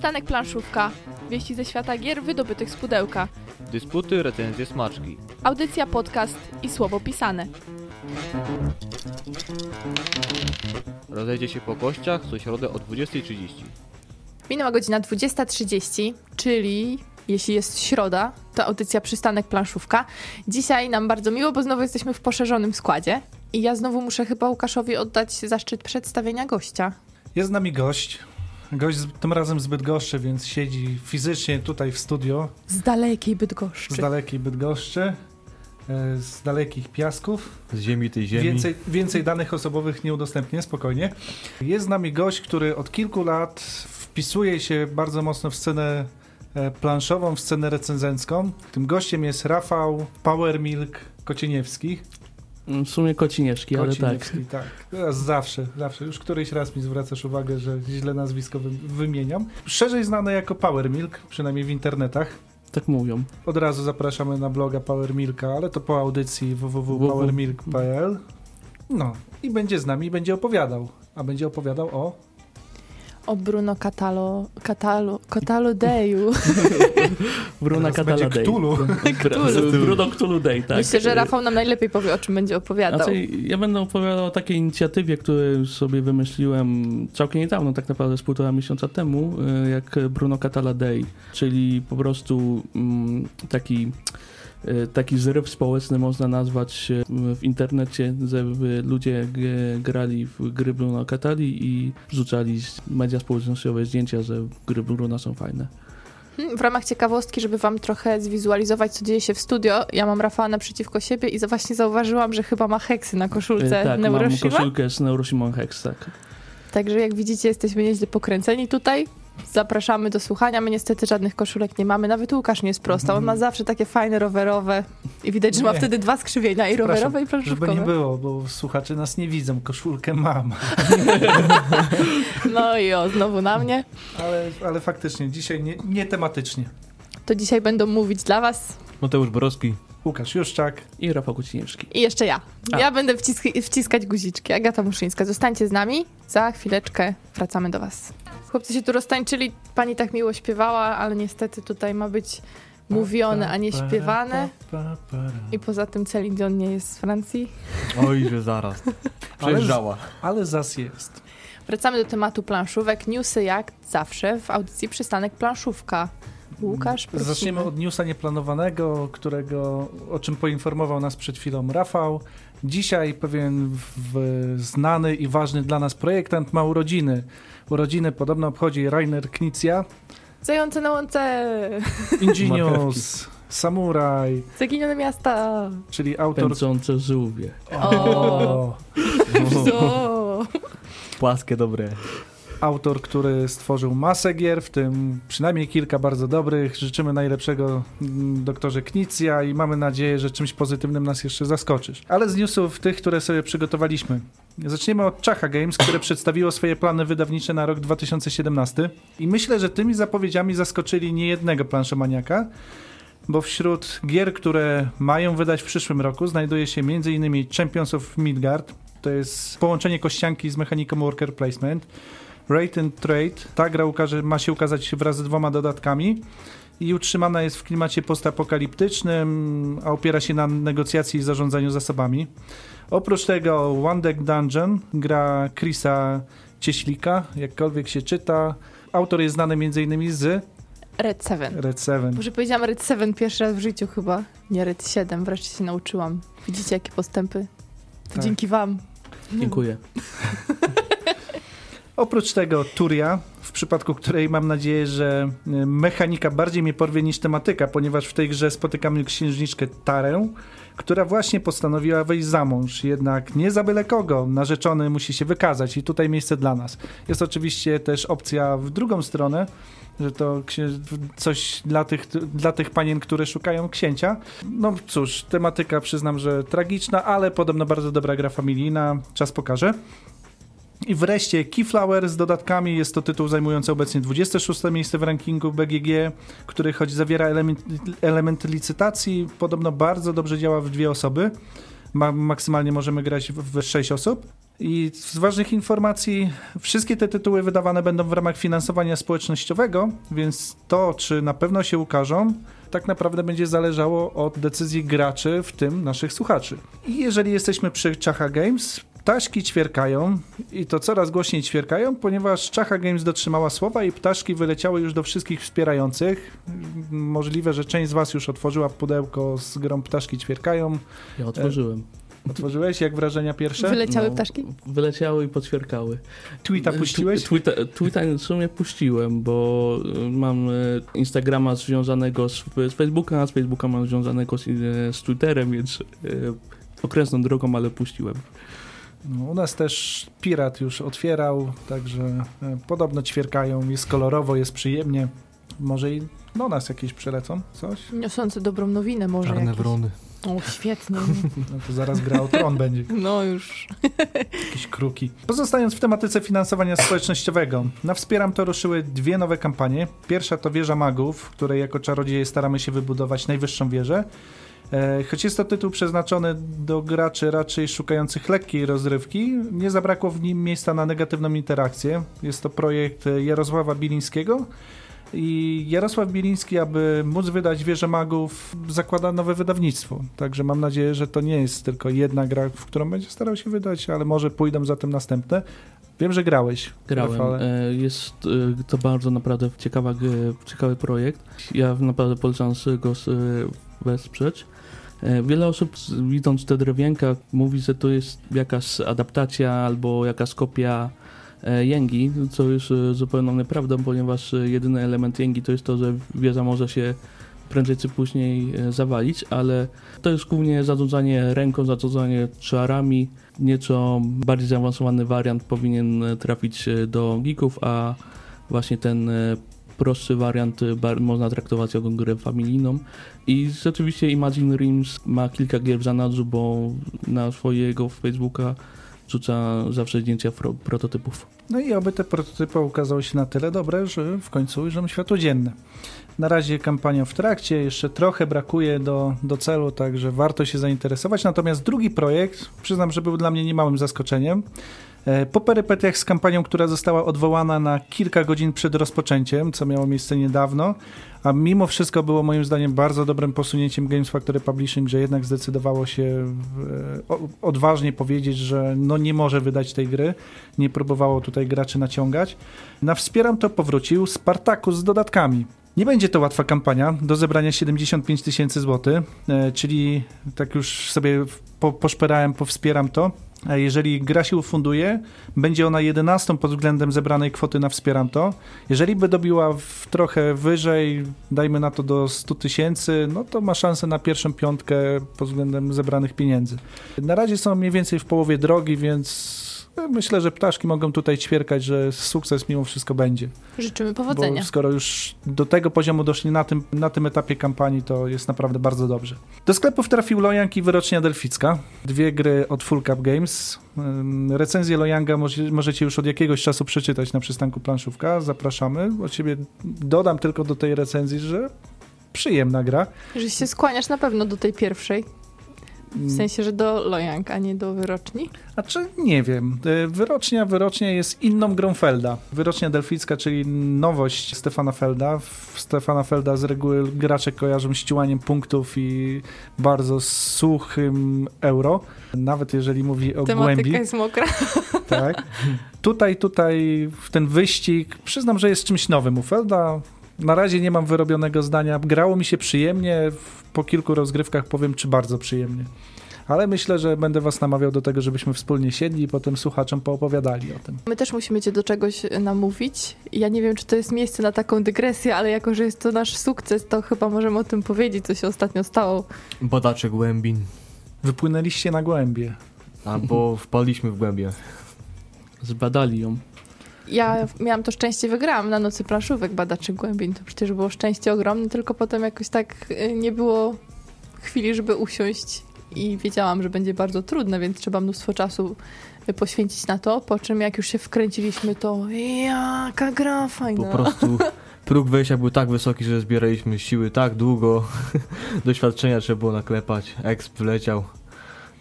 Przystanek planszówka. Wieści ze świata gier wydobytych z pudełka. Dysputy, recenzje, smaczki. Audycja, podcast i słowo pisane. Rozejdzie się po kościach co środę o 20.30. Minęła godzina 20.30, czyli jeśli jest środa, to audycja Przystanek Planszówka. Dzisiaj nam bardzo miło, bo znowu jesteśmy w poszerzonym składzie. I ja znowu muszę chyba Łukaszowi oddać zaszczyt przedstawienia gościa. Jest z nami gość. Gość z, tym razem z Bydgoszczy, więc siedzi fizycznie tutaj w studio Z dalekiej Bydgoszczy. z dalekiej Bydgoszczy, e, z dalekich piasków. Z ziemi tej ziemi. Więcej, więcej danych osobowych nie udostępnię, spokojnie. Jest z nami gość, który od kilku lat wpisuje się bardzo mocno w scenę e, planszową, w scenę recenzencką. Tym gościem jest Rafał Powermilk Kocieniewski. W sumie kocinieszki, ale tak. Kociniewski, tak. Zawsze, zawsze. Już któryś raz mi zwracasz uwagę, że źle nazwisko wy, wymieniam. Szerzej znane jako Power Milk, przynajmniej w internetach. Tak mówią. Od razu zapraszamy na bloga Power Milka, ale to po audycji www.powermilk.pl. No i będzie z nami, będzie opowiadał. A będzie opowiadał o... O Bruno Catalo... Catalo... Catalo Deju. Będzie Catala Day. Cthulhu. Cthulhu. Bruno Cthulhu Day, tak. Myślę, że Rafał nam najlepiej powie, o czym będzie opowiadał. Znaczy, ja będę opowiadał o takiej inicjatywie, którą sobie wymyśliłem całkiem niedawno, tak naprawdę z półtora miesiąca temu, e, jak Bruno Catala Day, czyli po prostu mm, taki taki zryw społeczny można nazwać e, w internecie, żeby ludzie grali w gry Bruno Catali i wrzucali media społecznościowe zdjęcia, że gry Bruno są fajne. Hmm, W ramach ciekawostki, żeby wam trochę zwizualizować, co dzieje się w studio, ja mam Rafała naprzeciwko siebie i właśnie zauważyłam, że chyba ma heksy na koszulce E, tak, mam Neuroshima. koszulkę z Neuroshima Hex, tak. Także jak widzicie, jesteśmy nieźle pokręceni tutaj. Zapraszamy do słuchania. My niestety żadnych koszulek nie mamy. Nawet Łukasz nie jest prosto. On ma zawsze takie fajne rowerowe. I widać, że ma Nie. wtedy dwa skrzywienia, i rowerowe, i Żeby planszówkowe. nie było, bo słuchacze nas nie widzą. Koszulkę mam. No i o, znowu na mnie. Ale, ale faktycznie, dzisiaj nie, nie tematycznie. To dzisiaj będą mówić dla was Mateusz Borowski. Łukasz Juszczak. I Rafał Kociniewski. i jeszcze ja. A. Ja będę wcisk- wciskać guziczki. Agata Muszyńska. Zostańcie z nami. Za chwileczkę wracamy do was. Chłopcy się tu roztańczyli. Pani tak miło śpiewała, ale niestety tutaj ma być mówione, a nie śpiewane. I poza tym Celine Dion nie jest z Francji. Oj, że zaraz. Ale, Przejeżdżała. ale zas jest. Wracamy do tematu planszówek. Newsy jak zawsze w audycji Przystanek Planszówka. Łukasz, prosimy. Zaczniemy od newsa nieplanowanego, którego, o czym poinformował nas przed chwilą Rafał. Dzisiaj pewien w, znany i ważny dla nas projektant ma urodziny. Urodziny podobno obchodzi Rainer Knizia, Zające na łące! Ingenious, Samuraj, Zaginione miasta! czyli autor... Pędzące żółwie. O. Co? Płaskie, dobre. Autor, który stworzył masę gier, w tym przynajmniej kilka bardzo dobrych. Życzymy najlepszego mm, doktorze Knicja i mamy nadzieję, że czymś pozytywnym nas jeszcze zaskoczysz. Ale z newsów tych, które sobie przygotowaliśmy. Zaczniemy od Czacha Games, które przedstawiło swoje plany wydawnicze na rok 2017 i myślę, że tymi zapowiedziami zaskoczyli niejednego planszomaniaka, bo wśród gier, które mają wydać w przyszłym roku znajduje się m.in. Champions of Midgard, to jest połączenie kościanki z mechaniką worker placement, Rate and Trade. Ta gra ukaże, ma się ukazać wraz z dwoma dodatkami i utrzymana jest w klimacie postapokaliptycznym, a opiera się na negocjacji i zarządzaniu zasobami. Oprócz tego One Deck Dungeon, gra Chrisa Cieślika, jakkolwiek się czyta. Autor jest znany m.in. z Red 7. Red 7. Może powiedziałam Red 7 pierwszy raz w życiu chyba. Nie Red 7, wreszcie się nauczyłam. Widzicie jakie postępy? To Tak. dzięki wam. Dziękuję. Oprócz tego Turia, w przypadku której mam nadzieję, że y, mechanika bardziej mnie porwie niż tematyka, ponieważ w tej grze spotykamy księżniczkę Tarę, która właśnie postanowiła wejść za mąż. Jednak nie za byle kogo, narzeczony musi się wykazać i tutaj miejsce dla nas. Jest oczywiście też opcja w drugą stronę, że to coś dla tych, dla tych panien, które szukają księcia. No cóż, tematyka przyznam, że tragiczna, ale podobno bardzo dobra gra familijna, czas pokaże. I wreszcie Keyflower z dodatkami. Jest to tytuł zajmujący obecnie 26 miejsce w rankingu BGG, który choć zawiera element, elementy licytacji, podobno bardzo dobrze działa w dwie osoby. Ma, maksymalnie możemy grać w, w 6 osób. I z ważnych informacji, wszystkie te tytuły wydawane będą w ramach finansowania społecznościowego, więc to, czy na pewno się ukażą, tak naprawdę będzie zależało od decyzji graczy, w tym naszych słuchaczy. I jeżeli jesteśmy przy Czacha Games, ptaszki ćwierkają i to coraz głośniej ćwierkają, ponieważ Czacha Games dotrzymała słowa i ptaszki wyleciały już do wszystkich wspierających. Możliwe, że część z was już otworzyła pudełko z grą Ptaszki ćwierkają. Ja otworzyłem. Otworzyłeś? Jak wrażenia pierwsze? Wyleciały No, ptaszki? Wyleciały i podświerkały. Tweeta puściłeś? Tu- Tweeta, tweeta w sumie puściłem, bo y, mam Instagrama związanego z, z Facebooka, a z Facebooka mam związanego z, z Twitterem, więc okrętną drogą, ale puściłem. No, u nas też Pirat już otwierał, także e, podobno ćwierkają, jest kolorowo, jest przyjemnie. Może i do nas jakieś przylecą, coś? Niosące dobrą nowinę może Czarne jakieś. wrony. O, świetnie. No to zaraz gra o tron będzie, No już. jakieś kruki. Pozostając w tematyce finansowania społecznościowego, na Wspieram to ruszyły dwie nowe kampanie. Pierwsza to Wieża Magów, w której jako czarodzieje staramy się wybudować najwyższą wieżę. E, Choć jest to tytuł przeznaczony do graczy raczej szukających lekkiej rozrywki, nie zabrakło w nim miejsca na negatywną interakcję. Jest to projekt Jarosława Bilińskiego i Jarosław Biliński, aby móc wydać Wieżę Magów, zakłada nowe wydawnictwo. Także mam nadzieję, że to nie jest tylko jedna gra, w którą będzie starał się wydać, ale może pójdą za tym następne. Wiem, że grałeś. Grałem. E, Jest e, to bardzo naprawdę ciekawa, ciekawy projekt. Ja naprawdę polecam go wesprzeć. E, Wiele osób widząc te drewienka mówi, że to jest jakaś adaptacja albo jakaś kopia e, Jęgi, co jest e, zupełną nieprawdą, ponieważ jedyny element Jęgi to jest to, że wieża może się prędzej czy później zawalić, ale to jest głównie zarządzanie ręką, zarządzanie czarami. Nieco bardziej zaawansowany wariant powinien trafić do geeków, a właśnie ten prostszy wariant można traktować jako grę familijną. I rzeczywiście Imagine Realms ma kilka gier w zanadrzu, bo na swojego Facebooka rzuca zawsze zdjęcia prototypów. No i oby te prototypy okazały się na tyle dobre, że w końcu ujrzą światło dzienne. Na razie kampania w trakcie, jeszcze trochę brakuje do, do celu, także warto się zainteresować. Natomiast drugi projekt, przyznam, że był dla mnie niemałym zaskoczeniem. E, Po perypetiach z kampanią, która została odwołana na kilka godzin przed rozpoczęciem, co miało miejsce niedawno, a mimo wszystko było moim zdaniem bardzo dobrym posunięciem Games Factory Publishing, że jednak zdecydowało się e, odważnie powiedzieć, że no nie może wydać tej gry, nie próbowało tutaj graczy naciągać. Na Wspieram to powrócił Spartacus z dodatkami. Nie będzie to łatwa kampania do zebrania 75 tysięcy złotych, e, czyli tak już sobie po, poszperałem, powspieram to. Jeżeli gra się ufunduje, będzie ona 11 pod względem zebranej kwoty na Wspieram to. Jeżeli by dobiła w trochę wyżej, dajmy na to do 100 tysięcy, no to ma szansę na pierwszą piątkę pod względem zebranych pieniędzy. Na razie są mniej więcej w połowie drogi, więc myślę, że ptaszki mogą tutaj ćwierkać, że sukces mimo wszystko będzie. Życzymy powodzenia. Bo skoro już do tego poziomu doszli na tym, na tym etapie kampanii, to jest naprawdę bardzo dobrze. Do sklepów trafił Lojank i Wyrocznia Delficka. Dwie gry od Full Cup Games. Recenzję Lojanga może, możecie już od jakiegoś czasu przeczytać na przystanku Planszówka. Zapraszamy. Od siebie dodam tylko do tej recenzji, że przyjemna gra. Że się skłaniasz na pewno do tej pierwszej. W sensie, że do Lojank, a nie do wyroczni. A czy nie wiem. E, Wyrocznia, wyrocznia jest inną grą Felda. Wyrocznia Delficka, czyli nowość Stefana Felda. W Stefana Felda z reguły gracze kojarzą ściułaniem punktów i bardzo suchym euro. Nawet jeżeli mówi o Tematyka głębi. jest mokra. Tak. Tutaj, tutaj w ten wyścig przyznam, że jest czymś nowym u Felda. Na razie nie mam wyrobionego zdania. Grało mi się przyjemnie. Po kilku rozgrywkach powiem, czy bardzo przyjemnie. Ale myślę, że będę was namawiał do tego, żebyśmy wspólnie siedli i potem słuchaczom poopowiadali o tym. My też musimy cię do czegoś namówić. Ja nie wiem, czy to jest miejsce na taką dygresję, ale jako, że jest to nasz sukces, to chyba możemy o tym powiedzieć, co się ostatnio stało. Badacze głębin. Wypłynęliście na głębie. Albo wpadliśmy w głębie. Zbadali ją. Ja miałam to szczęście, wygrałam na nocy planszówek badaczy głębień. To przecież było szczęście ogromne, tylko potem jakoś tak y, nie było chwili, żeby usiąść i wiedziałam, że będzie bardzo trudne, więc trzeba mnóstwo czasu y, poświęcić na to, po czym jak już się wkręciliśmy, to jaka gra fajna. Po prostu próg wejścia był tak wysoki, że zbieraliśmy siły tak długo. Doświadczenia trzeba było naklepać. Exp wleciał.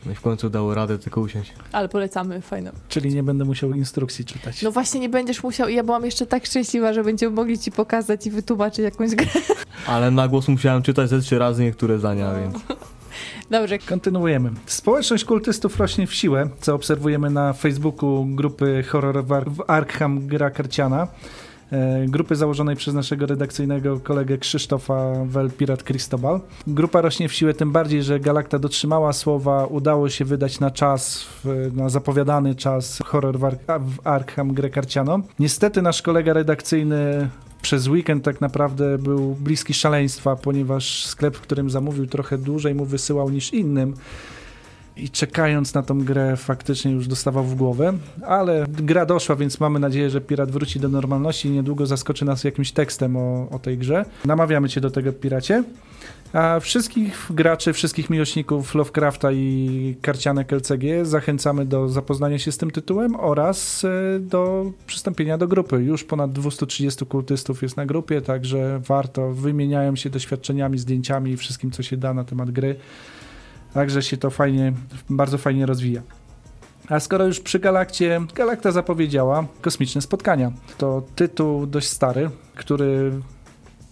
No i w końcu dało radę tylko usiąść. Ale polecamy, fajne. Czyli nie będę musiał instrukcji czytać. No właśnie nie będziesz musiał i ja byłam jeszcze tak szczęśliwa, że będziemy mogli ci pokazać i wytłumaczyć jakąś grę. Ale na głos musiałem czytać ze trzy razy niektóre zdania, więc... Dobrze, Kontynuujemy. Społeczność kultystów rośnie w siłę, co obserwujemy na Facebooku grupy Horror w Ar- w Arkham Gra Karciana. E, Grupy założonej przez naszego redakcyjnego kolegę Krzysztofa Wel Pirat Cristobal. Grupa rośnie w siłę tym bardziej, że Galakta dotrzymała słowa, udało się wydać na czas, na zapowiadany czas horror w, Ar- w Arkham Grę. Niestety nasz kolega redakcyjny przez weekend tak naprawdę był bliski szaleństwa, ponieważ sklep, w którym zamówił trochę dłużej mu wysyłał niż innym. I czekając na tą grę faktycznie już dostawał w głowę, ale gra doszła, więc mamy nadzieję, że Pirat wróci do normalności i niedługo zaskoczy nas jakimś tekstem o, o tej grze. Namawiamy cię do tego, Piracie. A wszystkich graczy, wszystkich miłośników Lovecrafta i karcianek LCG zachęcamy do zapoznania się z tym tytułem oraz e, do przystąpienia do grupy. Już ponad 230 kultystów jest na grupie, także warto. Wymieniają się doświadczeniami, zdjęciami i wszystkim, co się da na temat gry. Także się to fajnie, bardzo fajnie rozwija. A skoro już przy Galakcie, Galakta zapowiedziała kosmiczne spotkania. To tytuł dość stary, który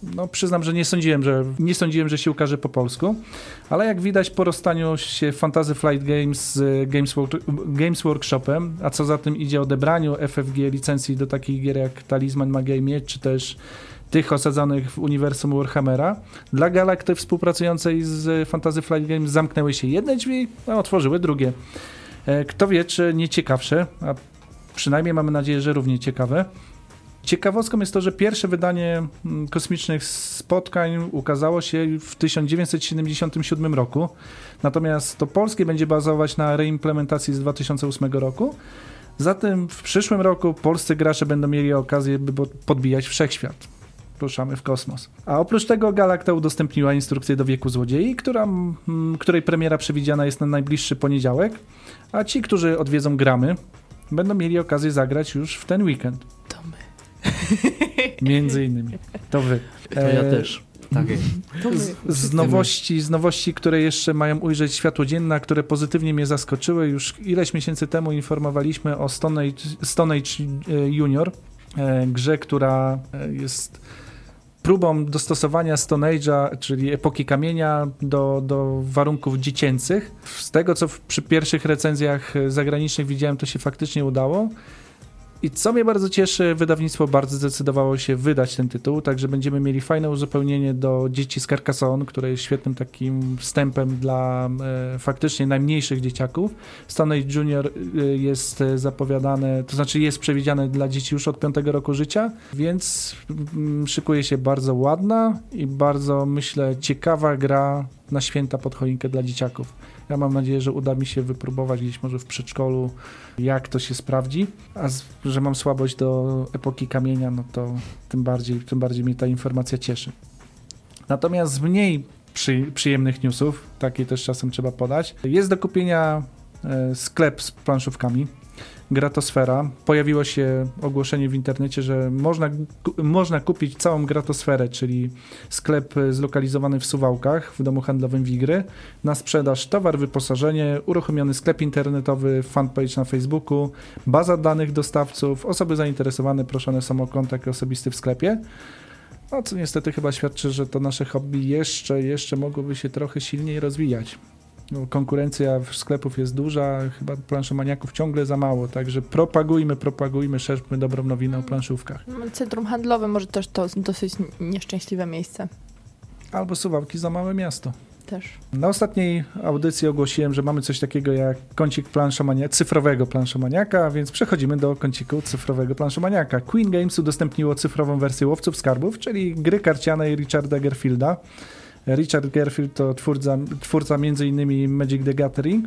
no przyznam, że nie sądziłem, że nie sądziłem, że się ukaże po polsku, ale jak widać po rozstaniu się Fantasy Flight Games z Games, Games Workshopem, a co za tym idzie odebraniu FFG licencji do takich gier jak Talisman, Miecz, czy też tych osadzonych w uniwersum Warhammera, dla Galakty współpracującej z Fantasy Flight Games zamknęły się jedne drzwi, a otworzyły drugie. E, Kto wie, czy nie ciekawsze, a przynajmniej mamy nadzieję, że równie ciekawe. Ciekawostką jest to, że pierwsze wydanie mm, kosmicznych spotkań ukazało się w 1977 roku, natomiast to polskie będzie bazować na reimplementacji z 2008 roku. Zatem w przyszłym roku polscy gracze będą mieli okazję, by podbijać wszechświat. Ruszamy w kosmos. A oprócz tego Galacta udostępniła instrukcję do Wieku Złodziei, która, której premiera przewidziana jest na najbliższy poniedziałek, a ci, którzy odwiedzą gramy, będą mieli okazję zagrać już w ten weekend. to my. Między innymi. To wy. To ja E, też. Tak jest. Z, z nowości, z nowości, które jeszcze mają ujrzeć światło dzienne, które pozytywnie mnie zaskoczyły. Już ileś miesięcy temu informowaliśmy o Stone Age, Stone Age e, Junior, e, grze, która jest próbą dostosowania Stone Age'a, czyli epoki kamienia, do, do warunków dziecięcych. Z tego, co w, przy pierwszych recenzjach zagranicznych widziałem, to się faktycznie udało. I co mnie bardzo cieszy, wydawnictwo bardzo zdecydowało się wydać ten tytuł, także będziemy mieli fajne uzupełnienie do Dzieci z Carcassonne, które jest świetnym takim wstępem dla e, faktycznie najmniejszych dzieciaków. Age Junior e, jest e, zapowiadane, to znaczy jest przewidziane dla dzieci już od 5 roku życia, więc mm, szykuje się bardzo ładna i bardzo, myślę, ciekawa gra na święta pod choinkę dla dzieciaków. Ja mam nadzieję, że uda mi się wypróbować gdzieś może w przedszkolu, jak to się sprawdzi. A z, że mam słabość do epoki kamienia, no to tym bardziej, tym bardziej mnie ta informacja cieszy. Natomiast z mniej przy, przyjemnych newsów, takie też czasem trzeba podać, jest do kupienia e, sklep z planszówkami. Gratosfera. Pojawiło się ogłoszenie w internecie, że można, można kupić całą Gratosferę, czyli sklep zlokalizowany w Suwałkach, w domu handlowym Wigry. Na sprzedaż towar, wyposażenie, uruchomiony sklep internetowy, fanpage na Facebooku, baza danych dostawców. Osoby zainteresowane proszone są o kontakt osobisty w sklepie. No, co niestety chyba świadczy, że to nasze hobby jeszcze, jeszcze mogłoby się trochę silniej rozwijać. No, konkurencja w sklepów jest duża, chyba planszomaniaków ciągle za mało, także propagujmy, propagujmy, szerzmy dobrą nowinę o planszówkach. Centrum handlowe może też to dosyć nieszczęśliwe miejsce. Albo Suwałki za małe miasto. Też. Na ostatniej audycji ogłosiłem, że mamy coś takiego jak kącik planszomania, cyfrowego planszomaniaka, więc przechodzimy do kąciku cyfrowego planszomaniaka. Queen Games udostępniło cyfrową wersję Łowców Skarbów, czyli gry karcianej Richarda Gerfielda. Richard Gerfield to twórca, twórca m.in. Magic the Gathering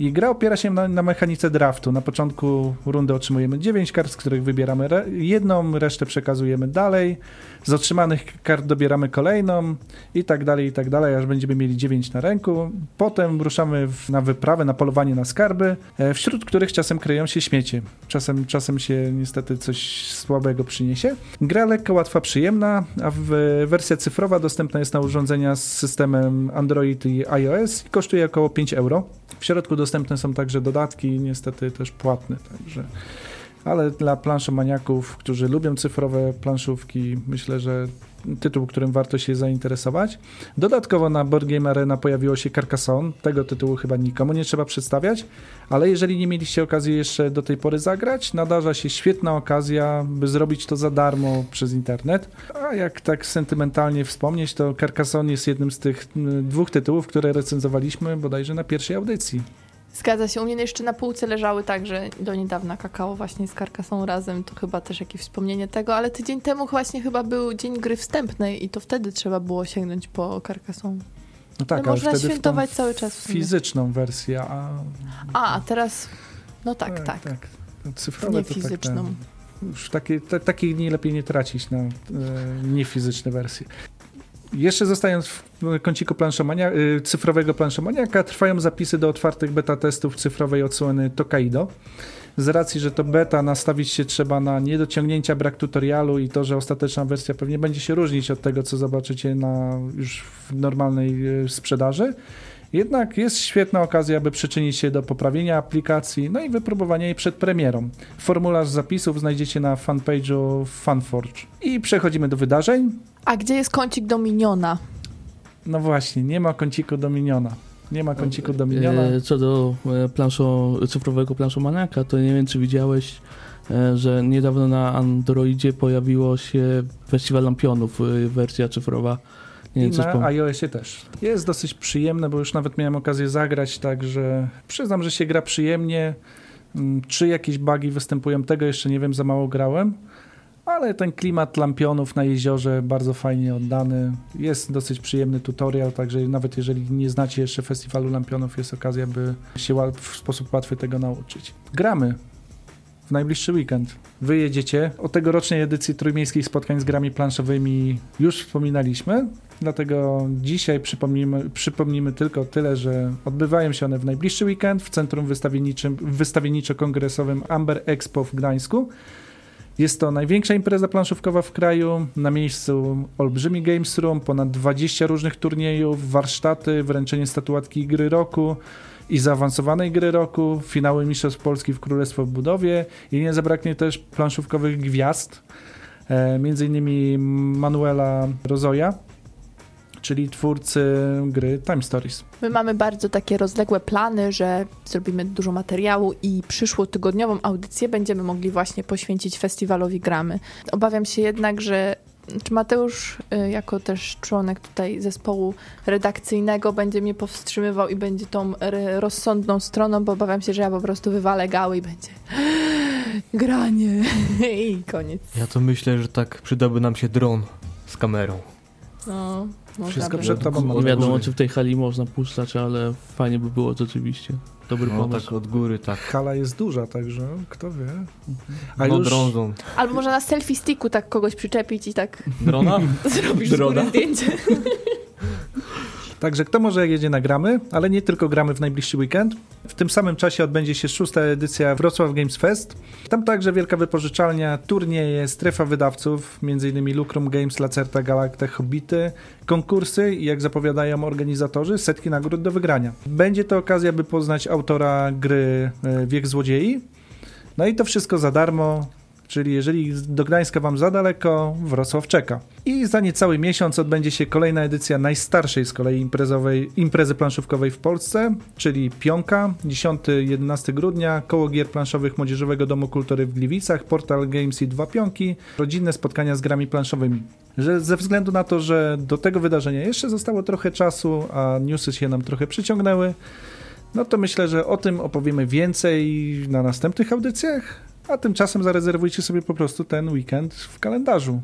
I gra opiera się na, na mechanice draftu. Na początku rundy otrzymujemy 9 kart, z których wybieramy re jedną, resztę przekazujemy dalej. Z otrzymanych kart dobieramy kolejną i tak dalej, i tak dalej, aż będziemy mieli 9 na ręku. Potem ruszamy w, na wyprawę, na polowanie na skarby, e, wśród których czasem kryją się śmiecie. Czasem, czasem się niestety coś słabego przyniesie. Gra lekka, łatwa, przyjemna, a w, wersja cyfrowa dostępna jest na urządzenia z systemem Android i iOS i kosztuje około 5 euro. W środku dostępne są także dodatki, niestety też płatne, także ale dla planszomaniaków, którzy lubią cyfrowe planszówki, myślę, że tytuł, którym warto się zainteresować. Dodatkowo na Board Game Arena pojawiło się Carcassonne. Tego tytułu chyba nikomu nie trzeba przedstawiać, ale jeżeli nie mieliście okazji jeszcze do tej pory zagrać, nadarza się świetna okazja, by zrobić to za darmo przez internet. A jak tak sentymentalnie wspomnieć, to Carcassonne jest jednym z tych mm, dwóch tytułów, które recenzowaliśmy bodajże na pierwszej audycji. Zgadza się, u mnie jeszcze na półce leżały także do niedawna kakao właśnie z karkasą razem, to chyba też jakieś wspomnienie tego, ale tydzień temu właśnie chyba był dzień gry wstępnej i to wtedy trzeba było sięgnąć po karkasą. No tak, No ale można świętować cały czas. Fizyczną wersję, a... A, a teraz, no tak, tak. Cyfrowe Nie to fizyczną. Tak, ten, już takie, te, takich dni lepiej nie tracić na e, niefizyczne wersje. Jeszcze zostając w kąciku planszomania, y, cyfrowego planszomaniaka, trwają zapisy do otwartych beta testów cyfrowej odsłony Tokaido. Z racji, że to beta, nastawić się trzeba na niedociągnięcia, brak tutorialu i to, że ostateczna wersja pewnie będzie się różnić od tego, co zobaczycie na już w normalnej y, sprzedaży. Jednak jest świetna okazja, aby przyczynić się do poprawienia aplikacji, no i wypróbowania jej przed premierą. Formularz zapisów znajdziecie na fanpage'u Funforge. I przechodzimy do wydarzeń. A gdzie jest kącik do miniona? No właśnie, nie ma kąciku do miniona. Nie ma kąciku do miniona. E, Co do e, planszo, cyfrowego planszomaniaka, to nie wiem, czy widziałeś, e, że niedawno na Androidzie pojawiło się Festiwal Lampionów, wersja cyfrowa. Nie I na iOSie też. Jest dosyć przyjemne, bo już nawet miałem okazję zagrać, także przyznam, że się gra przyjemnie. Mm, Czy jakieś bugi występują, tego jeszcze nie wiem, za mało grałem. Ale ten klimat lampionów na jeziorze bardzo fajnie oddany. Jest dosyć przyjemny tutorial, także nawet jeżeli nie znacie jeszcze festiwalu lampionów, jest okazja, by się w sposób łatwy tego nauczyć. Gramy w najbliższy weekend. Wy jedziecie. O tegorocznej edycji trójmiejskich spotkań z grami planszowymi już wspominaliśmy. Dlatego dzisiaj przypomnimy, przypomnimy tylko tyle, że odbywają się one w najbliższy weekend w Centrum Wystawienniczo-Kongresowym Amber Expo w Gdańsku. Jest to największa impreza planszówkowa w kraju. Na miejscu olbrzymi Games Room, ponad 20 różnych turniejów, warsztaty, wręczenie statuatki gry roku i zaawansowanej gry roku, finały Mistrzostw Polski w Królestwo w Budowie i nie zabraknie też planszówkowych gwiazd, e, między innymi Manuela Rozoja, czyli twórcy gry Time Stories. My mamy bardzo takie rozległe plany, że zrobimy dużo materiału i przyszłotygodniową audycję będziemy mogli właśnie poświęcić festiwalowi Gramy. Obawiam się jednak, że czy Mateusz, y, jako też członek tutaj zespołu redakcyjnego, będzie mnie powstrzymywał i będzie tą r- rozsądną stroną, bo obawiam się, że ja po prostu wywalę gały i będzie granie i koniec. Ja to myślę, że tak przydałby nam się dron z kamerą. No, Wszystko by. przed tobą, Nie wiadomo, czy w tej hali można puszczać, ale fajnie by było rzeczywiście. Dobry No pomysł. tak od góry, tak. Hala jest duża, także kto wie. A No już drążą. Albo można na selfie sticku tak kogoś przyczepić i tak Drona? zrobisz z góry Drona. zdjęcie. Także kto może jak jedzie na gramy, ale nie tylko gramy w najbliższy weekend. W tym samym czasie odbędzie się szósta edycja Wrocław Games Fest. Tam także wielka wypożyczalnia, turnieje, strefa wydawców, m.in. Lucrum Games, Lacerta, Galacta, Hobbity, konkursy i jak zapowiadają organizatorzy, setki nagród do wygrania. Będzie to okazja, by poznać autora gry e, Wiek Złodziei. No i to wszystko za darmo, Czyli jeżeli do Gdańska wam za daleko, Wrocław czeka. I za niecały miesiąc odbędzie się kolejna edycja najstarszej z kolei imprezowej, imprezy planszówkowej w Polsce, czyli Pionka, 10-11 grudnia, koło gier planszowych Młodzieżowego Domu Kultury w Gliwicach, Portal Games i Dwa Pionki, rodzinne spotkania z grami planszowymi. Że ze względu na to, że do tego wydarzenia jeszcze zostało trochę czasu, a newsy się nam trochę przyciągnęły, no to myślę, że o tym opowiemy więcej na następnych audycjach. A tymczasem zarezerwujcie sobie po prostu ten weekend w kalendarzu.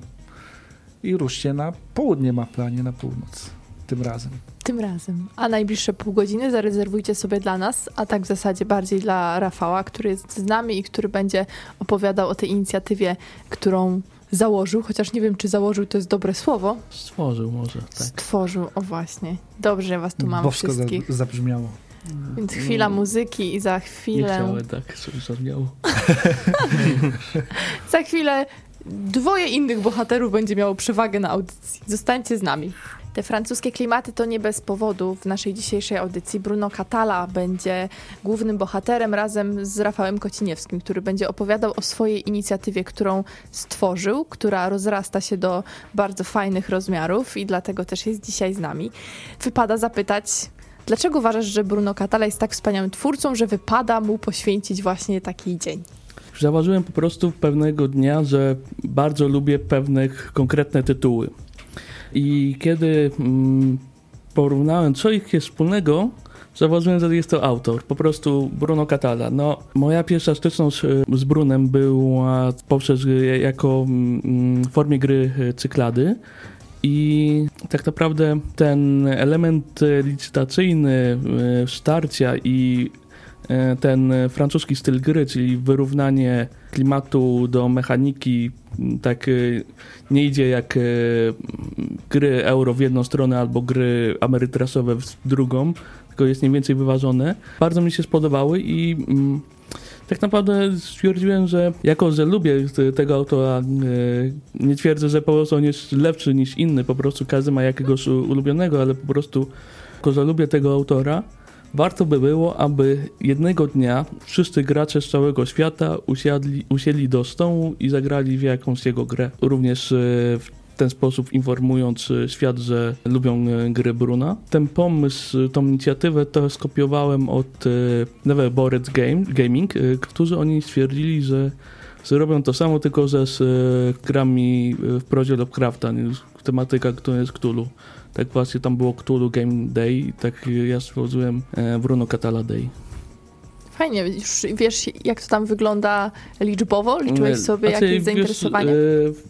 I ruszcie na południe Mapla, a nie na północ. tym razem. Tym razem. A najbliższe pół godziny zarezerwujcie sobie dla nas, a tak w zasadzie bardziej dla Rafała, który jest z nami i który będzie opowiadał o tej inicjatywie, którą założył, chociaż nie wiem, czy założył to jest dobre słowo. Stworzył może, tak. Stworzył, o właśnie. Dobrze, was tu mam Bosko za, wszystkich. zabrzmiało. Więc chwila muzyki i za Nie chwilę. chciałem tak, żeby zabrzmiało. Za chwilę dwoje innych bohaterów będzie miało przewagę na audycji. Zostańcie z nami. Te francuskie klimaty to nie bez powodu. W naszej dzisiejszej audycji Bruno Catala będzie głównym bohaterem razem z Rafałem Kociniewskim, który będzie opowiadał o swojej inicjatywie, którą stworzył, która rozrasta się do bardzo fajnych rozmiarów i dlatego też jest dzisiaj z nami. Wypada zapytać, dlaczego uważasz, że Bruno Catala jest tak wspaniałym twórcą, że wypada mu poświęcić właśnie taki dzień? Zauważyłem po prostu pewnego dnia, że bardzo lubię pewne konkretne tytuły. I kiedy mm, porównałem, co ich jest wspólnego, zauważyłem, że jest to autor, po prostu Bruno Catala. No, moja pierwsza styczność e, z Brunem była poprzez e, jako mm, w formie gry e, cyklady. I tak naprawdę ten element licytacyjny e, starcia i e, ten francuski styl gry, czyli wyrównanie klimatu do mechaniki, tak e, nie idzie jak gry euro w jedną stronę albo gry amerytrasowe w drugą, tylko jest mniej więcej wyważone. Bardzo mi się spodobały i tak naprawdę stwierdziłem, że jako, że lubię tego autora, e, nie twierdzę, że po prostu on jest lepszy niż inny, po prostu każdy ma jakiegoś ulubionego, ale po prostu jako, że lubię tego autora, warto by było, aby jednego dnia wszyscy gracze z całego świata usiadli, usiedli do stołu i zagrali w jakąś jego grę. Również e, w ten sposób informując e, świat, że lubią e, gry Bruna. Ten pomysł, e, tą inicjatywę to skopiowałem od Never Bored Game, Gaming, którzy oni stwierdzili, że zrobią to samo, tylko że z grami w prozie Lovecrafta, tematyka, która jest Cthulhu. Tak właśnie tam było Cthulhu Game Day tak ja stworzyłem Bruno Catala Day. Fajnie, już wiesz, jak to tam wygląda liczbowo? Liczyłeś sobie Znaczy, jakieś zainteresowanie? e,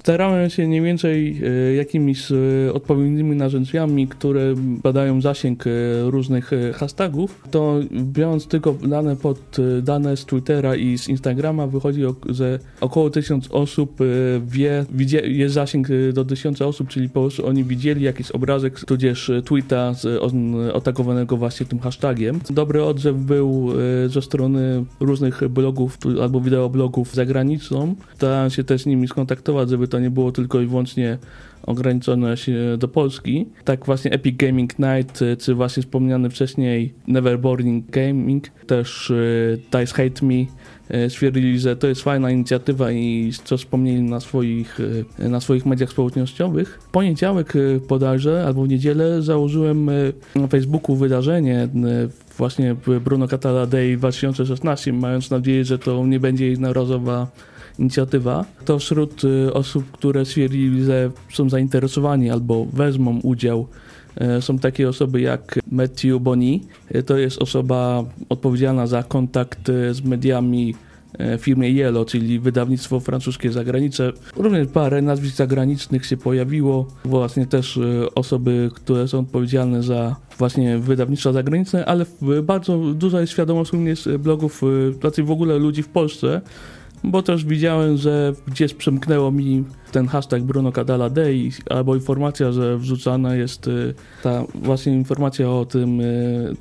Starałem się mniej więcej e, jakimiś e, odpowiednimi narzędziami, które badają zasięg różnych hashtagów, to biorąc tylko dane pod dane z Twittera i z Instagrama wychodzi, że około tysiąc osób wie, widzie, jest zasięg do tysiąca osób, czyli po prostu oni widzieli jakiś obrazek, tudzież tweeta z, on, otakowanego właśnie tym hashtagiem. Dobry odzew był e, ze strony różnych blogów albo wideoblogów za granicą. Starałem się też z nimi skontaktować, żeby to nie było tylko i wyłącznie ograniczone się do Polski. Tak właśnie Epic Gaming Night, e, czy właśnie wspomniany wcześniej Neverboarding Gaming, też e, Dice Hate Me e, stwierdzili, że to jest fajna inicjatywa i co wspomnieli na swoich, na swoich mediach społecznościowych. W poniedziałek e, bodajże, albo w niedzielę założyłem na Facebooku wydarzenie właśnie Bruno Catala Day 2016, mając nadzieję, że to nie będzie jednorazowa inicjatywa, to wśród y, osób, które stwierdzili, że są zainteresowani albo wezmą udział, y, są takie osoby jak Matthew Boni. Y, To jest osoba odpowiedzialna za kontakt z mediami firmie Yellow, czyli wydawnictwo francuskie za granicę. Również parę nazwisk zagranicznych się pojawiło. Właśnie też y, osoby, które są odpowiedzialne za właśnie wydawnictwa zagraniczne, ale bardzo duża jest świadomość również blogów, raczej w ogóle ludzi w Polsce, bo też widziałem, że gdzieś przemknęło mi ten hashtag Bruno Cadala Day albo informacja, że wrzucana jest ta właśnie informacja o tym,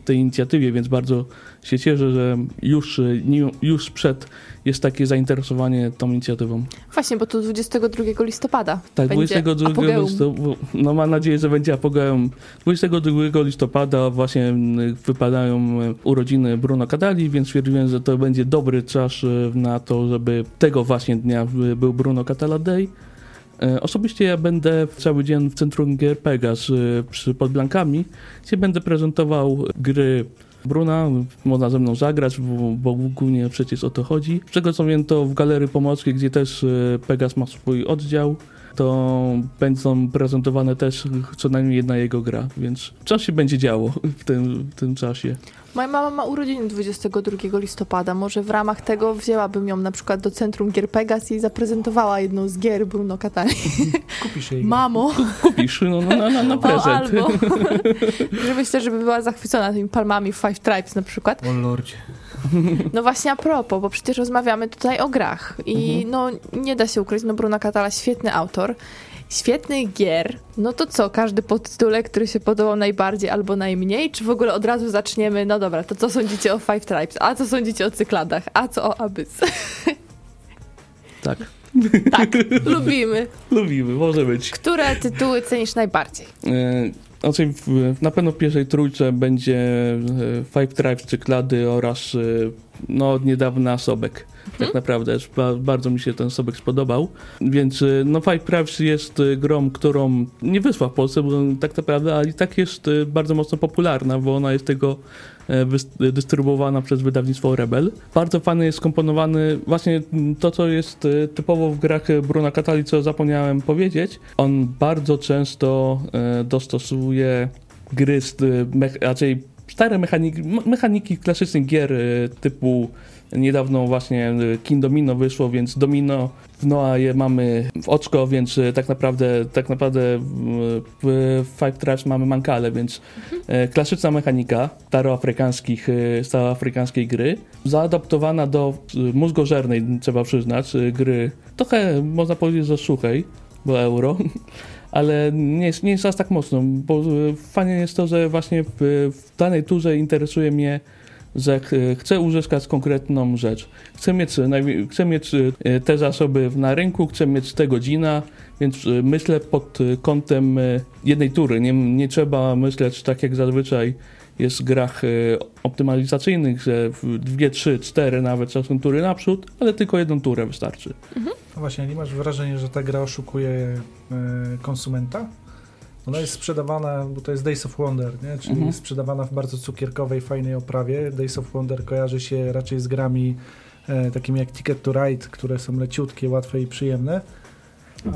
tej inicjatywie, więc bardzo się cieszę, że już, y, już przed jest takie zainteresowanie tą inicjatywą. Właśnie, bo to 22 listopada Tak, będzie 22 apogeum. listopada, no mam nadzieję, że będzie apogeum. 22 listopada właśnie mm, wypadają e, urodziny Bruno Catali, więc stwierdziłem, że to będzie dobry czas na to, żeby tego właśnie dnia był Bruno Catala Day. Osobiście ja będę cały dzień w centrum gier Pegas przy Podblankami, gdzie będę prezentował gry Bruna, można ze mną zagrać, bo, bo głównie przecież o to chodzi. Z czego co wiem, to w Galerii Pomorskiej, gdzie też e, Pegas ma swój oddział, to będą prezentowane też co najmniej jedna jego gra, więc coś się będzie działo w tym, w tym czasie. Moja mama ma urodziny 22 listopada. Może w ramach tego wzięłabym ją na przykład do Centrum Gier Pegas i zaprezentowała jedną z gier Bruno Catali. Kupisz jej. Mamo! Kupisz no, no, na, na, na O, prezent. albo. że myślę, żeby była zachwycona tymi palmami w Five Tribes na przykład. O lordzie. No właśnie a propos, bo przecież rozmawiamy tutaj o grach i no nie da się ukryć, no Bruno Catala świetny autor, świetny gier, no to co, każdy podtytułek, który się podobał najbardziej albo najmniej, czy w ogóle od razu zaczniemy, no dobra, to co sądzicie o Five Tribes, a co sądzicie o Cykladach, a co o Abyss? Tak, tak, lubimy. lubimy, może być. Które tytuły cenisz najbardziej? E, Znaczy, w- na pewno w pierwszej trójce będzie e, Five Tribes, Cyklady oraz e, no, od niedawna Sobek. Tak naprawdę, ba, bardzo mi się ten Sobek spodobał. Więc e, no, Five Tribes jest e, grą, którą nie wyszła w Polsce, bo tak naprawdę, ale i tak jest e, bardzo mocno popularna, bo ona jest tego e, dystrybuowana przez wydawnictwo Rebel. Bardzo fajny jest skomponowany właśnie to, co jest typowo w grach Bruna Catali, co zapomniałem powiedzieć. On bardzo często e, dostosuje gry, z, raczej stare mechaniki, mechaniki klasycznych gier typu niedawno właśnie e, King Domino wyszło, więc Domino w Noa je mamy w oczko, więc e, tak naprawdę tak naprawdę w, Five Tribes mamy Mankale, więc e, klasyczna mechanika staroafrykańskich, staroafrykańskiej gry, zaadaptowana do mózgożernej, trzeba przyznać, gry. Trochę można powiedzieć, że suchej, bo euro, ale nie jest, nie jest aż tak mocno, bo fajnie jest to, że właśnie w, w danej turze interesuje mnie, że ch, chcę uzyskać konkretną rzecz. Chcę mieć, chcę mieć e, te zasoby na rynku, chcę mieć te godzina, więc e, myślę pod kątem e, jednej tury. Nie, nie trzeba myśleć tak jak zazwyczaj jest w grach optymalizacyjnych, że w dwie, trzy, cztery nawet czasem tury naprzód, ale tylko jedną turę wystarczy. No właśnie, nie masz wrażenia, że ta gra oszukuje konsumenta? Ona jest sprzedawana, bo to jest Days of Wonder, nie? czyli Mhm. jest sprzedawana w bardzo cukierkowej, fajnej oprawie. Days of Wonder kojarzy się raczej z grami e, takimi jak Ticket to Ride, które są leciutkie, łatwe i przyjemne.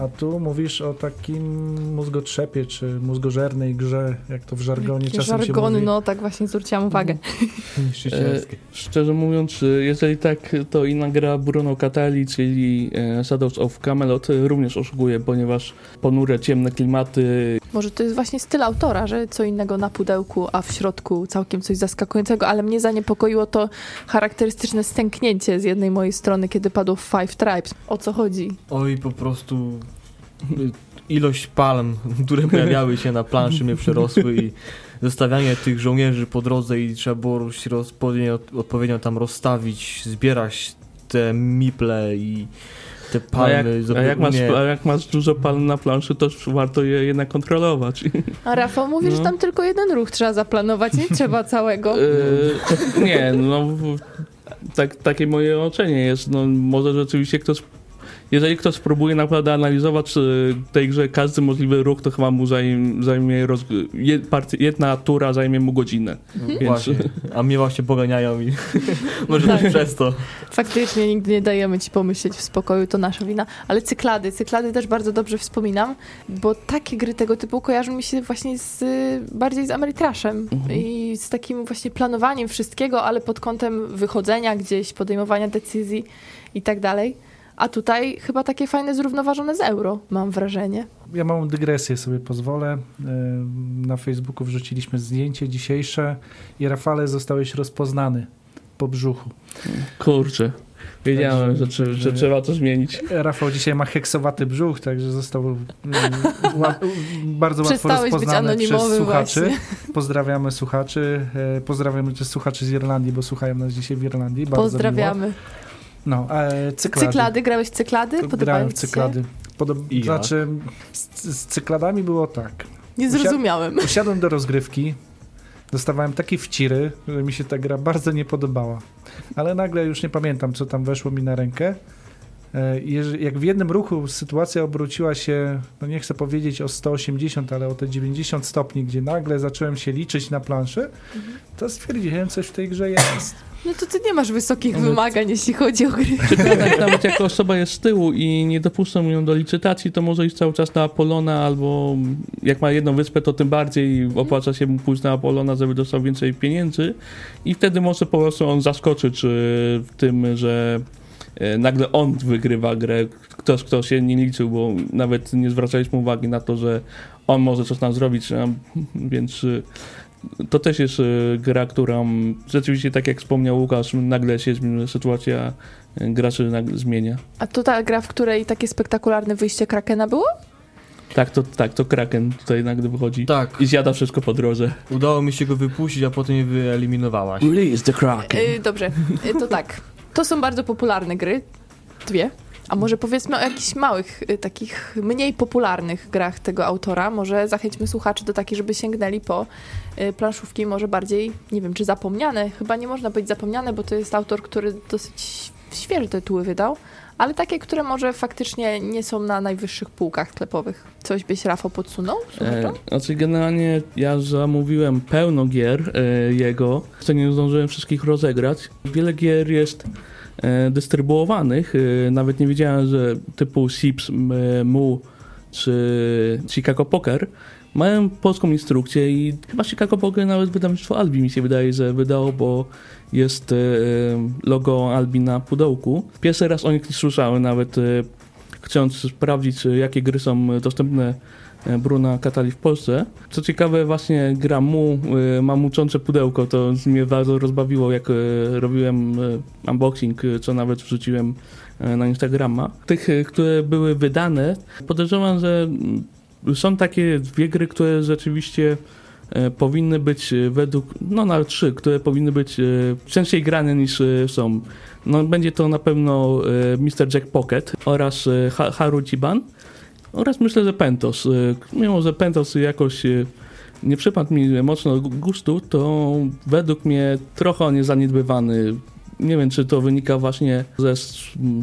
A tu mówisz o takim mózgotrzepie, czy mózgożernej grze, jak to w żargonie Jakie czasem się żargony, mówi. no tak właśnie zwróciłam uwagę. Niszczycielskie. Szczerze mówiąc, e, jeżeli tak, to inna gra Bruno Catali, czyli e, Shadows of Camelot, e, również oszukuje, ponieważ ponure, ciemne klimaty, Może to jest właśnie styl autora, że co innego na pudełku, a w środku całkiem coś zaskakującego, ale mnie zaniepokoiło to charakterystyczne stęknięcie z jednej mojej strony, kiedy padło Five Tribes. O co chodzi? Oj, po prostu ilość palm, które pojawiały się na planszy mnie przerosły i zostawianie tych żołnierzy po drodze i trzeba było odpowiednio, odpowiednio tam rozstawić, zbierać te miple i te a jak, palmy. a, jak masz, a jak masz dużo palm na planszy, to warto je jednak kontrolować. A Rafał mówi, że No. tam tylko jeden ruch trzeba zaplanować, nie trzeba całego. E, nie, no tak, takie moje ocenie jest. No, może rzeczywiście ktoś, jeżeli ktoś spróbuje naprawdę analizować e, tej grze każdy możliwy ruch, to chyba mu zajmie, zajmie roz, jedna tura zajmie mu godzinę. Więc, Właśnie. A mnie właśnie poganiają i może Tak. też przez to. Faktycznie nigdy nie dajemy ci pomyśleć w spokoju, to nasza wina. Ale cyklady, cyklady też bardzo dobrze wspominam, bo takie gry tego typu kojarzą mi się właśnie z, bardziej z Ameritraszem Mhm. i z takim właśnie planowaniem wszystkiego, ale pod kątem wychodzenia gdzieś, podejmowania decyzji i tak dalej. A tutaj chyba takie fajne, zrównoważone z euro, mam wrażenie. Ja małą dygresję sobie pozwolę. Na Facebooku wrzuciliśmy zdjęcie dzisiejsze i Rafale zostałeś rozpoznany po brzuchu. kurczę. Wiedziałem, że, że że- trzeba to zmienić. Rafał dzisiaj ma heksowaty brzuch, także został ła- bardzo łatwo rozpoznany przez słuchaczy. właśnie. Pozdrawiamy słuchaczy. E, Pozdrawiamy też słuchaczy z Irlandii, bo słuchają nas dzisiaj w Irlandii. Bardzo Pozdrawiamy. Miło. No, e, cyklady. Cyklady, grałeś cyklady? Podobają Grałem w cyklady. Podob... Ja. Znaczy, z, z cykladami było tak. Nie zrozumiałem. Usiadłem do rozgrywki, dostawałem takie wciry, że mi się ta gra bardzo nie podobała. Ale nagle już nie pamiętam, co tam weszło mi na rękę. E, Jak w jednym ruchu sytuacja obróciła się, no nie chcę powiedzieć o 180, ale o te 90 stopni, gdzie nagle zacząłem się liczyć na planszy, to stwierdziłem, coś w tej grze jest. No to ty nie masz wysokich wymagań, jeśli chodzi o gry. Ciekawe, nawet jak osoba jest z tyłu i nie dopuszczą ją do licytacji, to może iść cały czas na Apolona, albo jak ma jedną wyspę, to tym bardziej opłaca się mu pójść na Apolona, żeby dostał więcej pieniędzy i wtedy może po prostu on zaskoczyć w tym, że nagle on wygrywa grę, ktoś, kto się nie liczył, bo nawet nie zwracaliśmy uwagi na to, że on może coś nam zrobić, więc e, to też jest e, gra, którą rzeczywiście, tak jak wspomniał Łukasz, nagle się sytuacja e, graczy nagle zmienia. A to ta gra, w której takie spektakularne wyjście Krakena było? Tak, to, tak, to Kraken tutaj nagle wychodzi Tak, i zjada wszystko po drodze. udało mi się go wypuścić, a potem je wyeliminowałaś. Release the Kraken. Y, dobrze, y, to tak. To są bardzo popularne gry. Dwie. A może powiedzmy o jakichś małych, y, takich mniej popularnych grach tego autora. Może zachęćmy słuchaczy do takich, żeby sięgnęli po y, planszówki może bardziej, nie wiem, czy zapomniane. Chyba nie można być zapomniane, bo to jest autor, który dosyć świeże tytuły wydał, ale takie, które może faktycznie nie są na najwyższych półkach sklepowych. Coś byś, Rafał, podsunął? E, znaczy generalnie ja zamówiłem pełno gier e, jego, co nie zdążyłem wszystkich rozegrać. Wiele gier jest dystrybuowanych, e, nawet nie wiedziałem, że typu Sips, Mu czy Chicago Poker mają polską instrukcję i chyba Chicago Poker nawet wydawnictwo Albi mi się wydaje, że wydało, bo jest e, logo Albi na pudełku. Pierwszy raz o nich nie słyszałem, nawet e, chcąc sprawdzić, e, jakie gry są dostępne e, Bruna Katali w Polsce. Co ciekawe, właśnie gra Mu e, ma muczące pudełko, to mnie bardzo rozbawiło, jak e, robiłem e, unboxing, e, co nawet wrzuciłem e, na Instagrama. Tych, e, które były wydane, podejrzewam, że mm, są takie dwie gry, które rzeczywiście e, powinny być e, według, no nawet trzy, które powinny być e, częściej grane niż e, są. No, będzie to na pewno e, Mr. Jack Pocket oraz e, Ha- Haru Chiban oraz myślę, że Pentos. E, Mimo, że Pentos jakoś e, nie przypadł mi mocno gustu, to według mnie trochę on jest zaniedbywany. Nie wiem, czy to wynika właśnie ze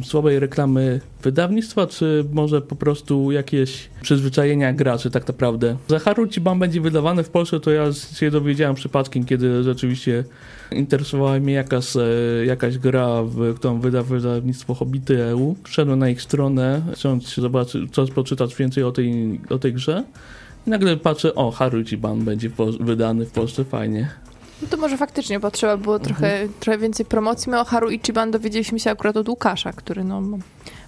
słabej reklamy wydawnictwa, czy może po prostu jakieś przyzwyczajenia graczy tak naprawdę. Za Haru Chiban będzie wydawany w Polsce, to ja się dowiedziałem przypadkiem, kiedy rzeczywiście interesowała mnie jakaś, e, jakaś gra, w, którą wyda wydawnictwo Hobity EU. Wszedłem na ich stronę, chcąc zobaczyć, coś poczytać więcej o tej, o tej grze. I nagle patrzę, o, Haruchiban będzie po, wydany w Polsce, fajnie. No to może faktycznie potrzeba było trochę, trochę więcej promocji. My o Haru Ichiban dowiedzieliśmy się akurat od Łukasza, który no,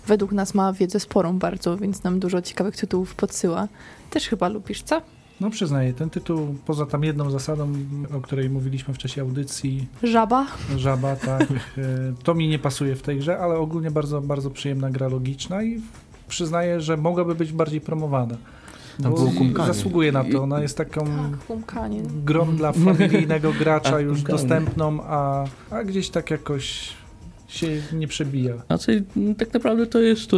według nas ma wiedzę sporą bardzo, więc nam dużo ciekawych tytułów podsyła. Też chyba lubisz, co? No przyznaję, ten tytuł, poza tam jedną zasadą, o której mówiliśmy w czasie audycji, Żaba? żaba, tak, e, to mi nie pasuje w tej grze, ale ogólnie bardzo, bardzo przyjemna gra logiczna i przyznaję, że mogłaby być bardziej promowana. Tam Bo było kumkanie. zasługuje na to, ona jest taką Tak, grą dla familijnego gracza A, już kumkanie. dostępną, a, a gdzieś tak jakoś się nie przebija. Znaczy, tak naprawdę to jest e,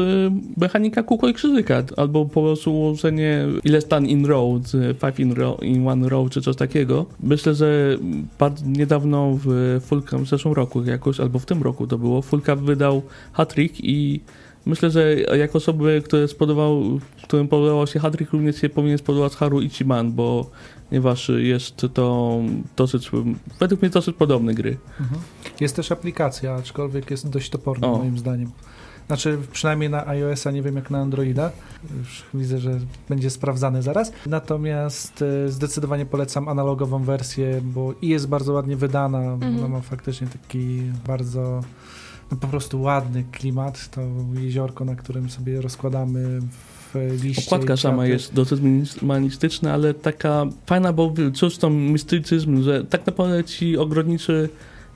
mechanika kółko i krzyżyka, albo po prostu ułożenie ile stan in row, z five in, row, in one row, czy coś takiego. Myślę, że bardzo niedawno w Fulka, w zeszłym roku jakoś, albo w tym roku to było, Fulka wydał hat-trick i myślę, że jako osoby, które spodobał, którym podobał się hat-trick, również się powinien spodobać Haru Ichiban, bo ponieważ jest to dosyć, według mnie dosyć podobne gry. Mhm. Jest też aplikacja, aczkolwiek jest dość toporna O. moim zdaniem. Znaczy, przynajmniej na iOS-a, nie wiem jak na Androida. Już widzę, że będzie sprawdzany zaraz. Natomiast e, zdecydowanie polecam analogową wersję, bo i jest bardzo ładnie wydana. Mhm. Ona ma faktycznie taki bardzo po prostu ładny klimat. To jeziorko, na którym sobie rozkładamy w liście. Okładka sama jest dosyć minimalistyczna, ale taka fajna, bo czuć tą mistycyzm, że tak naprawdę ci ogrodniczy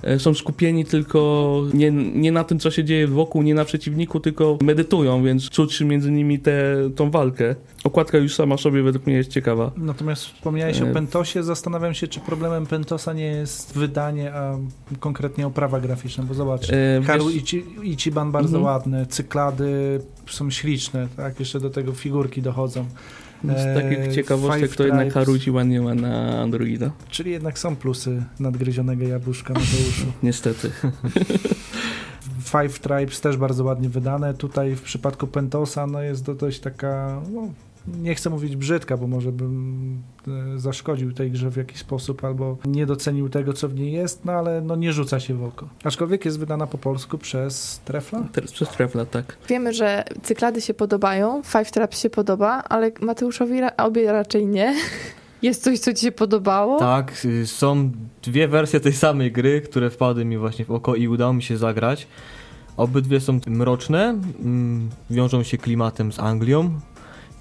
e, są skupieni tylko nie, nie na tym, co się dzieje wokół, nie na przeciwniku, tylko medytują, więc czuć między nimi tę tą walkę. Okładka już sama sobie według mnie jest ciekawa. Natomiast wspomniałeś E, o Pentosie. Zastanawiam się, czy problemem Pentosa nie jest wydanie, a konkretnie oprawa graficzna, bo zobacz. E, Haru wiesz- Ichi, Ichiban bardzo Mhm. ładne, cyklady są śliczne, tak? Jeszcze do tego figurki dochodzą. z e, takich ciekawostek Five to jednak. Haruji nie ma na Androida. Czyli jednak są plusy nadgryzionego jabłuszka Mateuszu. Niestety. Five Tribes też bardzo ładnie wydane. Tutaj w przypadku Pentosa no jest to dość taka, no, nie chcę mówić brzydka, bo może bym e, zaszkodził tej grze w jakiś sposób albo nie docenił tego, co w niej jest, no ale no nie rzuca się w oko. Aczkolwiek jest wydana po polsku przez Trefla. Teraz przez Trefla, tak. Wiemy, że cyklady się podobają, Five Traps się podoba, ale Mateuszowi ra- obie raczej nie. Jest coś, co ci się podobało? Tak, y, są dwie wersje tej samej gry, które wpadły mi właśnie w oko i udało mi się zagrać. Obydwie są mroczne, mm, wiążą się klimatem z Anglią.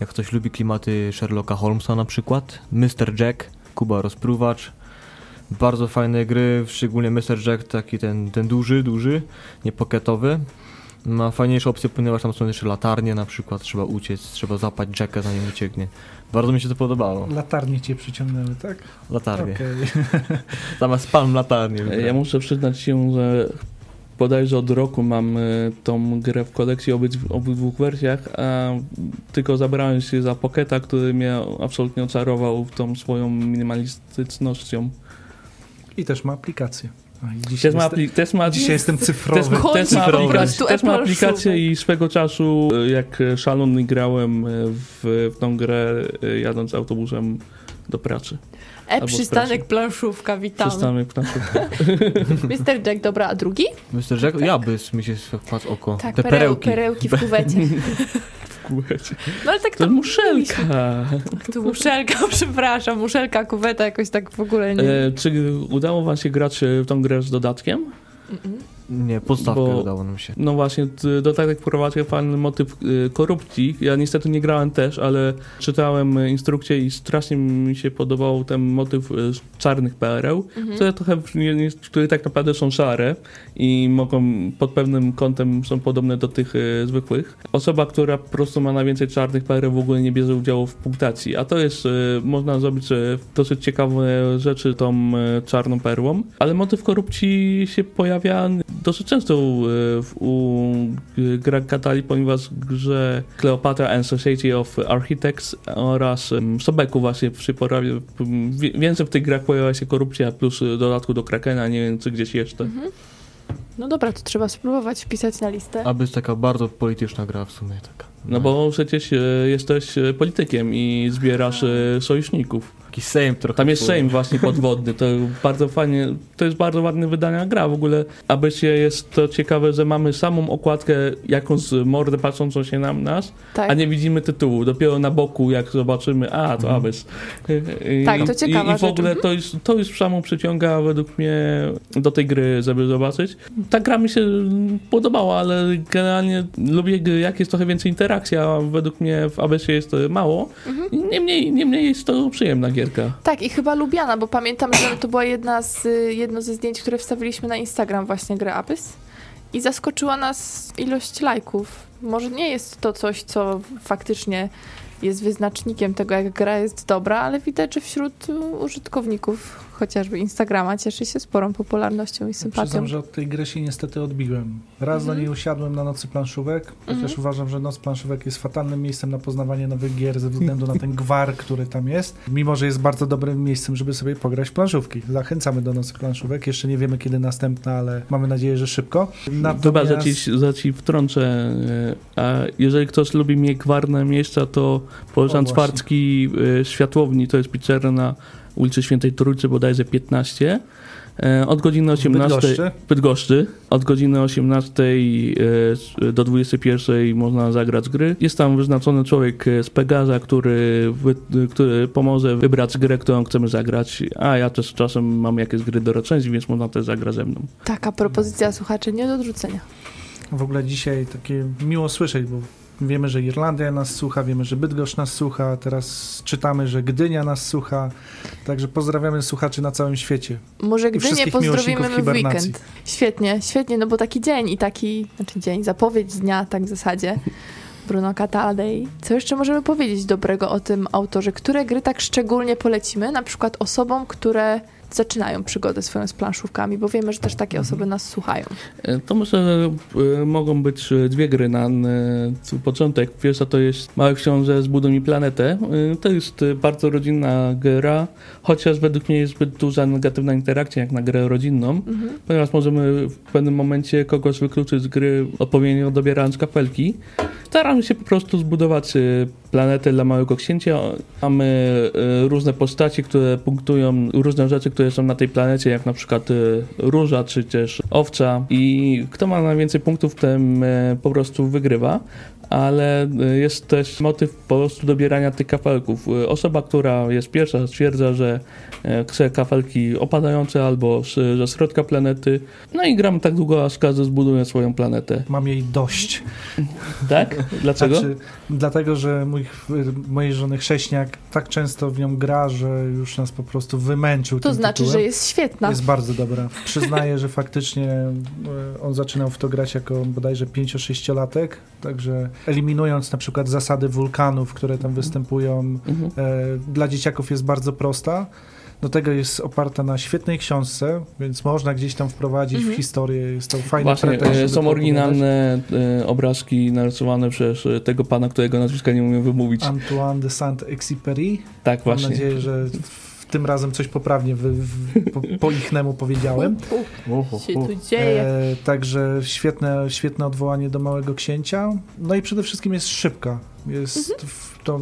Jak ktoś lubi klimaty Sherlocka Holmesa na przykład. Mr. Jack, Kuba Rozpruwacz. Bardzo fajne gry, szczególnie Mr. Jack, taki ten, ten duży, duży, nie poketowy. Ma fajniejsze opcje, ponieważ tam są jeszcze latarnie na przykład, trzeba uciec, trzeba zapać Jacka zanim ucieknie. Bardzo mi się to podobało. Latarnie cię przyciągnęły, tak? Latarnie. Okej. Zamiast palm latarnie. Ja muszę przyznać się, że bodajże od roku mam e, tą grę w kolekcji obydw obydwu wersjach, a tylko zabrałem się za Pocketa, który mnie absolutnie oczarował tą swoją minimalistycznością. I też ma aplikację. Dzisiaj, Też ma, apli- też ma, dzisiaj jestem cyfrowy. też ma, Końcu też ma, aplikację, też ma aplikację i swego czasu, e, jak szalony grałem e, w, w tą grę jadąc autobusem do pracy. E, przystanek planszówka, witamy. Przystanek w planszówce. Mr. Jack, dobra, a drugi? Mr. Jack? Tak. Jabys mi się wpadł w oko. Tak, Te pereł- perełki. perełki w kuwecie. No ale tak To to muszelka. To muszelka, przepraszam, muszelka, kuweta jakoś tak w ogóle nie... E, czy udało wam się grać e, w tą grę z dodatkiem? Mm-mm. Nie, podstawkę Bo- udało nam się. No właśnie, t- dodatek wprowadził fajny motyw e, korupcji. Ja niestety nie grałem też, ale czytałem instrukcję i strasznie mi się podobał ten motyw z czarnych pereł, Mhm. które trochę, które tak naprawdę są szare i mogą pod pewnym kątem są podobne do tych e, zwykłych. Osoba, która po prostu ma najwięcej czarnych pereł w ogóle nie bierze udziału w punktacji, a to jest, można zrobić dosyć ciekawe rzeczy tą czarną perłą, ale motyw korupcji się pojawia dosyć często u, e, u Greg Katali, ponieważ w grze Cleopatra and Society of Architects oraz Sobeku właśnie się pojawia, m, wie- więcej w tych grach pojawia się korupcja, plus w dodatku do Krakena, nie wiem czy gdzieś jeszcze. Mhm. No dobra, to trzeba spróbować wpisać na listę. Aby jest taka bardzo polityczna gra w sumie taka. No bo przecież e, jesteś e, politykiem i zbierasz sojuszników. Taki Sejm trochę. Tam jest. Sejm właśnie podwodny, to bardzo fajnie, to jest bardzo ładne wydania gra w ogóle. Abyście jest to ciekawe, że mamy samą okładkę jakąś mordę patrzącą się na nas, Tak. a nie widzimy tytułu. Dopiero na boku jak zobaczymy, a to Mhm. Abys. I- Tak, to ciekawa I, i w rzecz. ogóle to już, to już samo przyciąga według mnie do tej gry, żeby zobaczyć. Ta gra mi się podobała, ale generalnie lubię gry, jak jest trochę więcej interakcji, a według mnie w Abysie jest to mało. Mhm. Niemniej, niemniej jest to przyjemna gierka. Tak, i chyba lubiana, bo pamiętam, że to była jedna z, jedno ze zdjęć, które wstawiliśmy na Instagram właśnie grę Apys i zaskoczyła nas ilość lajków. Może nie jest to coś, co faktycznie jest wyznacznikiem tego, jak gra jest dobra, ale widać, że wśród użytkowników chociażby Instagrama cieszy się sporą popularnością i sympatią. Przyznam, że od tej gry się niestety odbiłem. Raz do Mhm. niej usiadłem na nocy planszówek, chociaż Mhm. uważam, że noc planszówek jest fatalnym miejscem na poznawanie nowych gier ze względu na ten gwar, który tam jest. Mimo, że jest bardzo dobrym miejscem, żeby sobie pograć w planszówki. Zachęcamy do nocy planszówek. Jeszcze nie wiemy, kiedy następna, ale mamy nadzieję, że szybko. Chyba, że ci, że ci wtrącę. e, A jeżeli ktoś lubi mnie gwarne miejsca, to polecam. Czwartki e, Światłowni, to jest pizzeria na ulicy Świętej Trójcy, bodajże 15. E, Od godziny 18 Bydgoszczy. Bydgoszczy. Od godziny 18 e, do 21 można zagrać gry. Jest tam wyznaczony człowiek e, z Pegaza, który, który pomoże wybrać grę, którą chcemy zagrać. A ja też czasem mam jakieś gry do recenzji, więc można też zagrać ze mną. Taka propozycja słuchaczy nie do odrzucenia. W ogóle dzisiaj takie miło słyszeć, bo wiemy, że Irlandia nas słucha, wiemy, że Bydgoszcz nas słucha, teraz czytamy, że Gdynia nas słucha, także pozdrawiamy słuchaczy na całym świecie. Może gdy nie wszystkich pozdrowimy w weekend. Świetnie, świetnie, no bo taki dzień i taki, znaczy dzień, zapowiedź dnia tak w zasadzie. Bruno Catala Day. Co jeszcze możemy powiedzieć dobrego o tym autorze? Które gry tak szczególnie polecimy? Na przykład osobom, które zaczynają przygodę swoją z planszówkami, bo wiemy, że też takie Mhm. osoby nas słuchają. E, To myślę, że e, mogą być e, dwie gry na początek. Pierwsza to jest Mały Książę Zbuduj mi planetę. To jest bardzo rodzinna gra, chociaż według mnie jest zbyt duża negatywna interakcja jak na grę rodzinną, Mhm. ponieważ możemy w pewnym momencie kogoś wykluczyć z gry odpowiednio dobierając kapelki. Staramy się po prostu zbudować planetę dla Małego Księcia. Mamy e, różne postacie, które punktują różne rzeczy, które są na tej planecie, jak na przykład e, róża, czy też owca. I kto ma najwięcej punktów, ten po prostu wygrywa. Ale e, jest też motyw po prostu dobierania tych kafelków. E, Osoba, która jest pierwsza, stwierdza, że e, chce kafelki opadające albo z, ze środka planety. No i gram tak długo, aż każdy zbuduje swoją planetę. Mam jej dość. Tak? Dlaczego? Znaczy, dlatego, że mój, mojej żony chrześniak tak często w nią gra, że już nas po prostu wymęczył To tym znaczy, tytułem. że jest świetna. Jest bardzo dobra. Przyznaję, że faktycznie e, on zaczynał w to grać jako bodajże 5-6-latek, także eliminując na przykład zasady wulkanów, które tam występują, Mhm. e, dla dzieciaków jest bardzo prosta. Do tego jest oparta na świetnej książce, więc można gdzieś tam wprowadzić Mhm. w historię. Jest to fajny Właśnie, pretekst, e, są oryginalne e, obrazki narysowane przez e, tego pana, którego nazwiska nie umiem wymówić. Antoine de Saint-Exupéry. tak, Mam właśnie. nadzieję, że tym razem coś poprawnie wy, w, po, po ichnemu powiedziałem. Się tu dzieje. E, także świetne, świetne odwołanie do Małego Księcia. No i przede wszystkim jest szybka. Jest Mhm. w tą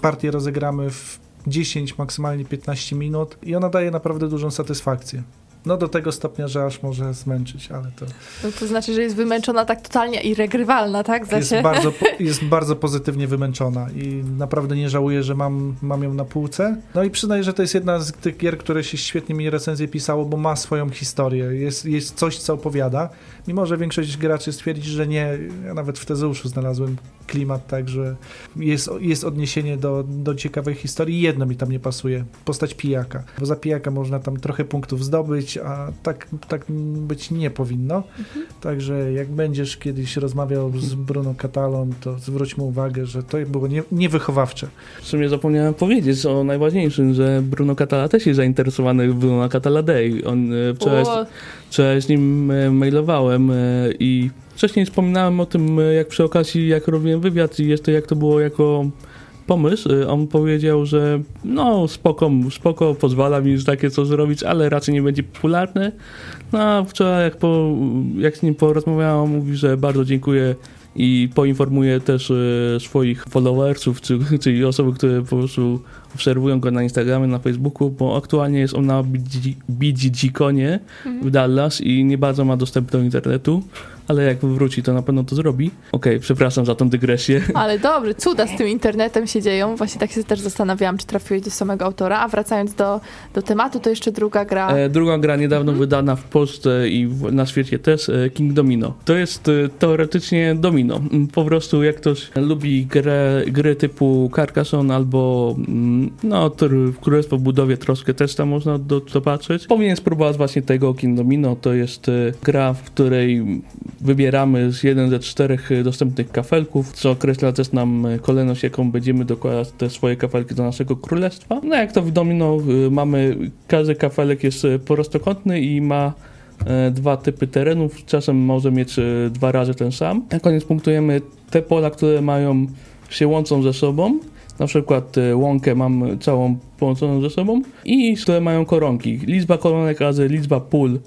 partię rozegramy w 10, maksymalnie 15 minut i ona daje naprawdę dużą satysfakcję. No do tego stopnia, że aż może zmęczyć, ale to No to znaczy, że jest wymęczona tak totalnie i regrywalna, tak? jest bardzo, jest bardzo pozytywnie wymęczona i naprawdę nie żałuję, że mam, mam ją na półce. No i przyznaję, że to jest jedna z tych gier, które się świetnie mi recenzje pisało, bo ma swoją historię, jest, jest coś, co opowiada. Mimo, że większość graczy stwierdzi, że nie, ja nawet w Tezeuszu znalazłem klimat, także jest, jest odniesienie do, do ciekawej historii. Jedno mi tam nie pasuje, postać pijaka, bo za pijaka można tam trochę punktów zdobyć, a tak, tak być nie powinno. Także jak będziesz kiedyś rozmawiał z Bruno Catalą, to zwróć mu uwagę, że to było nie, niewychowawcze. W sumie zapomniałem powiedzieć o najważniejszym, że Bruno Catala też jest zainteresowany Bruno Catala Day. On e, wczoraj, wczoraj z nim e, mailowałem e, i wcześniej wspominałem o tym, jak przy okazji, jak robiłem wywiad i jeszcze jak to było jako pomysł. E, On powiedział, że no spoko, spoko, pozwala mi już takie coś zrobić, ale raczej nie będzie popularne. No a wczoraj jak, po, jak z nim porozmawiałem, on mówi, że bardzo dziękuję i poinformuje też e, swoich followersów, czy, czyli osoby, które po prostu obserwują go na Instagramie, na Facebooku, bo aktualnie jest on na BGG-konie w Dallas i nie bardzo ma dostęp do internetu, ale jak wróci, to na pewno to zrobi. Okej, przepraszam za tą dygresję. Ale dobry, cuda z tym internetem się dzieją. Właśnie tak się też zastanawiałam, czy trafiłeś do samego autora. A wracając do, do tematu, to jeszcze druga gra. E, druga gra niedawno wydana w Polsce i w, na świecie też, e, King Domino. To jest e, teoretycznie domino. Mm, Po prostu jak ktoś lubi grę, gry typu Carcassonne albo mm, no, Królestwo w budowie troszkę też tam można do, zobaczyć. Powinien spróbować właśnie tego King Domino. To jest e, gra, w której wybieramy z jeden ze czterech e, dostępnych kafelków, co określa też nam e, kolejność, jaką będziemy dokładać te swoje kafelki do naszego królestwa. No jak to w domino e, mamy, każdy kafelek jest prostokątny i ma dwa typy terenów, czasem może mieć dwa razy ten sam. Na koniec punktujemy te pola, które mają się łączą ze sobą, na przykład łąkę mam całą połączoną ze sobą i które mają koronki. Liczba koronek razy liczba pól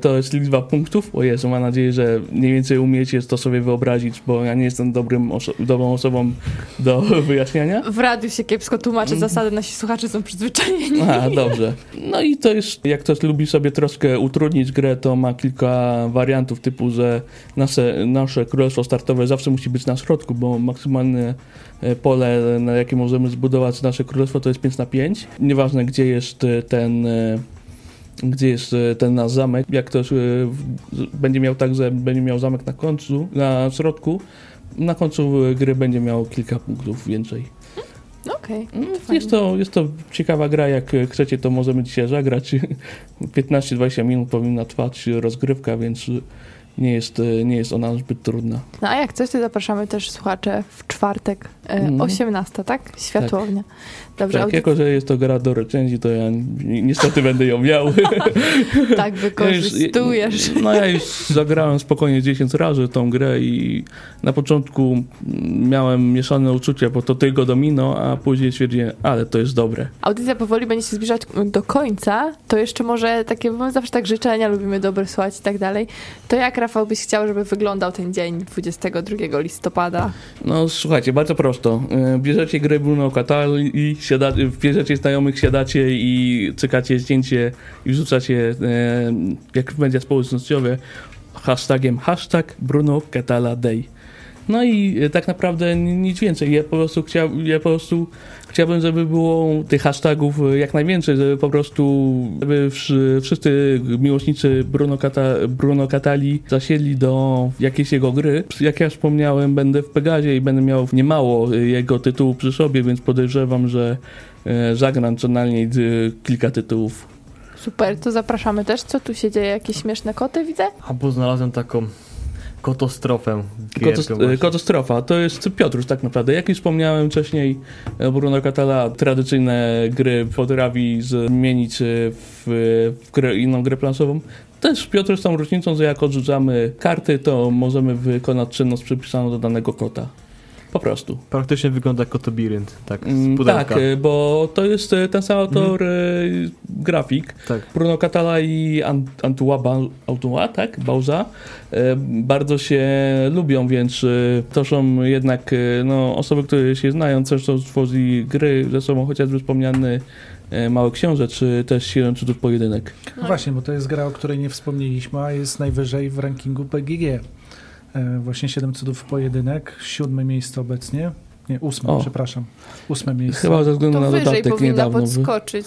to jest liczba punktów. O Jezu, mam nadzieję, że mniej więcej umiecie to sobie wyobrazić, bo ja nie jestem dobrym oso- dobrą osobą do wyjaśniania. W radiu się kiepsko tłumaczy zasady, nasi słuchacze są przyzwyczajeni. A, dobrze. No i to jest, jak ktoś lubi sobie troszkę utrudnić grę, to ma kilka wariantów typu, że nasze, nasze królestwo startowe zawsze musi być na środku, bo maksymalne e, pole, na jakie możemy zbudować nasze królestwo, to jest 5 na 5. Nieważne, gdzie jest e, ten... Gdzie jest e, ten nasz zamek? Jak ktoś w- będzie miał tak, że będzie miał zamek na końcu, na środku, na końcu e, gry będzie miał kilka punktów więcej. No Okej. No, fajnie. Jest to, jest to ciekawa gra, jak e, chcecie, to możemy dzisiaj zagrać. 15-20 minut powinna trwać rozgrywka, więc nie jest, e, nie jest ona zbyt trudna. No a jak coś, to zapraszamy też słuchacze w czwartek, e, Mhm. 18, tak? Światłownia. Dobrze, tak, audyc- jako że jest to gra do recenzji, to ja ni- niestety będę ją miał. tak wykorzystujesz. Ja już, no ja już zagrałem spokojnie 10 razy tą grę i na początku mm, miałem mieszane uczucia, bo to tylko domino, a później stwierdziłem, ale to jest dobre. Audycja powoli będzie się zbliżać do końca, to jeszcze może takie, bo my zawsze tak życzenia lubimy dobre słuchać i tak dalej. To jak, Rafał, byś chciał, żeby wyglądał ten dzień 22 listopada? No słuchajcie, bardzo prosto. E, Bierzecie grę Bruno Catali i siada, bierzecie znajomych, siadacie i cykacie zdjęcie i wrzucacie e, jak media społecznościowe hashtagiem hashtag Bruno Catala Day. No i e, tak naprawdę ni- nic więcej. Ja po prostu, chciał, ja po prostu chciałbym, żeby było tych hashtagów e, jak najwięcej, żeby po prostu żeby wszy- wszyscy miłośnicy Bruno, Cata, Bruno Catali zasiedli do jakiejś jego gry. Jak ja wspomniałem, będę w Pegazie i będę miał niemało e, jego tytułów przy sobie, więc podejrzewam, że zagram co najmniej kilka tytułów. Super, to zapraszamy też. Co tu się dzieje? Jakieś śmieszne koty widzę? Albo znalazłem taką Kotos- właśnie. Katastrofa, to jest Piotruś tak naprawdę. Jak już wspomniałem wcześniej, e, Bruno Catala tradycyjne gry potrafi zmienić e, w, w grę, inną grę planszową. Też Piotruś z tą różnicą, że jak odrzucamy karty, to możemy wykonać czynność przypisaną do danego kota. Po prostu. Praktycznie wygląda jak kotobirynt, tak, Mm, z pudełka. Tak, e, bo to jest e, ten sam autor e, grafik. tak. Bruno Catala i Ant- Antua, ba- Antua tak? Bauza bardzo się lubią, więc to są jednak no, osoby, które się znają, coś co tworzy gry ze sobą, chociażby wspomniany Mały Książę, czy też Siedem Cudów Pojedynek. No właśnie, bo to jest gra, o której nie wspomnieliśmy, a jest najwyżej w rankingu PGG. E, właśnie 7 cudów pojedynek, siódme miejsce obecnie. Nie, ósme, O. przepraszam. Ósme miejsce. Chyba ze względu To na dodatek powinna niedawno. podskoczyć.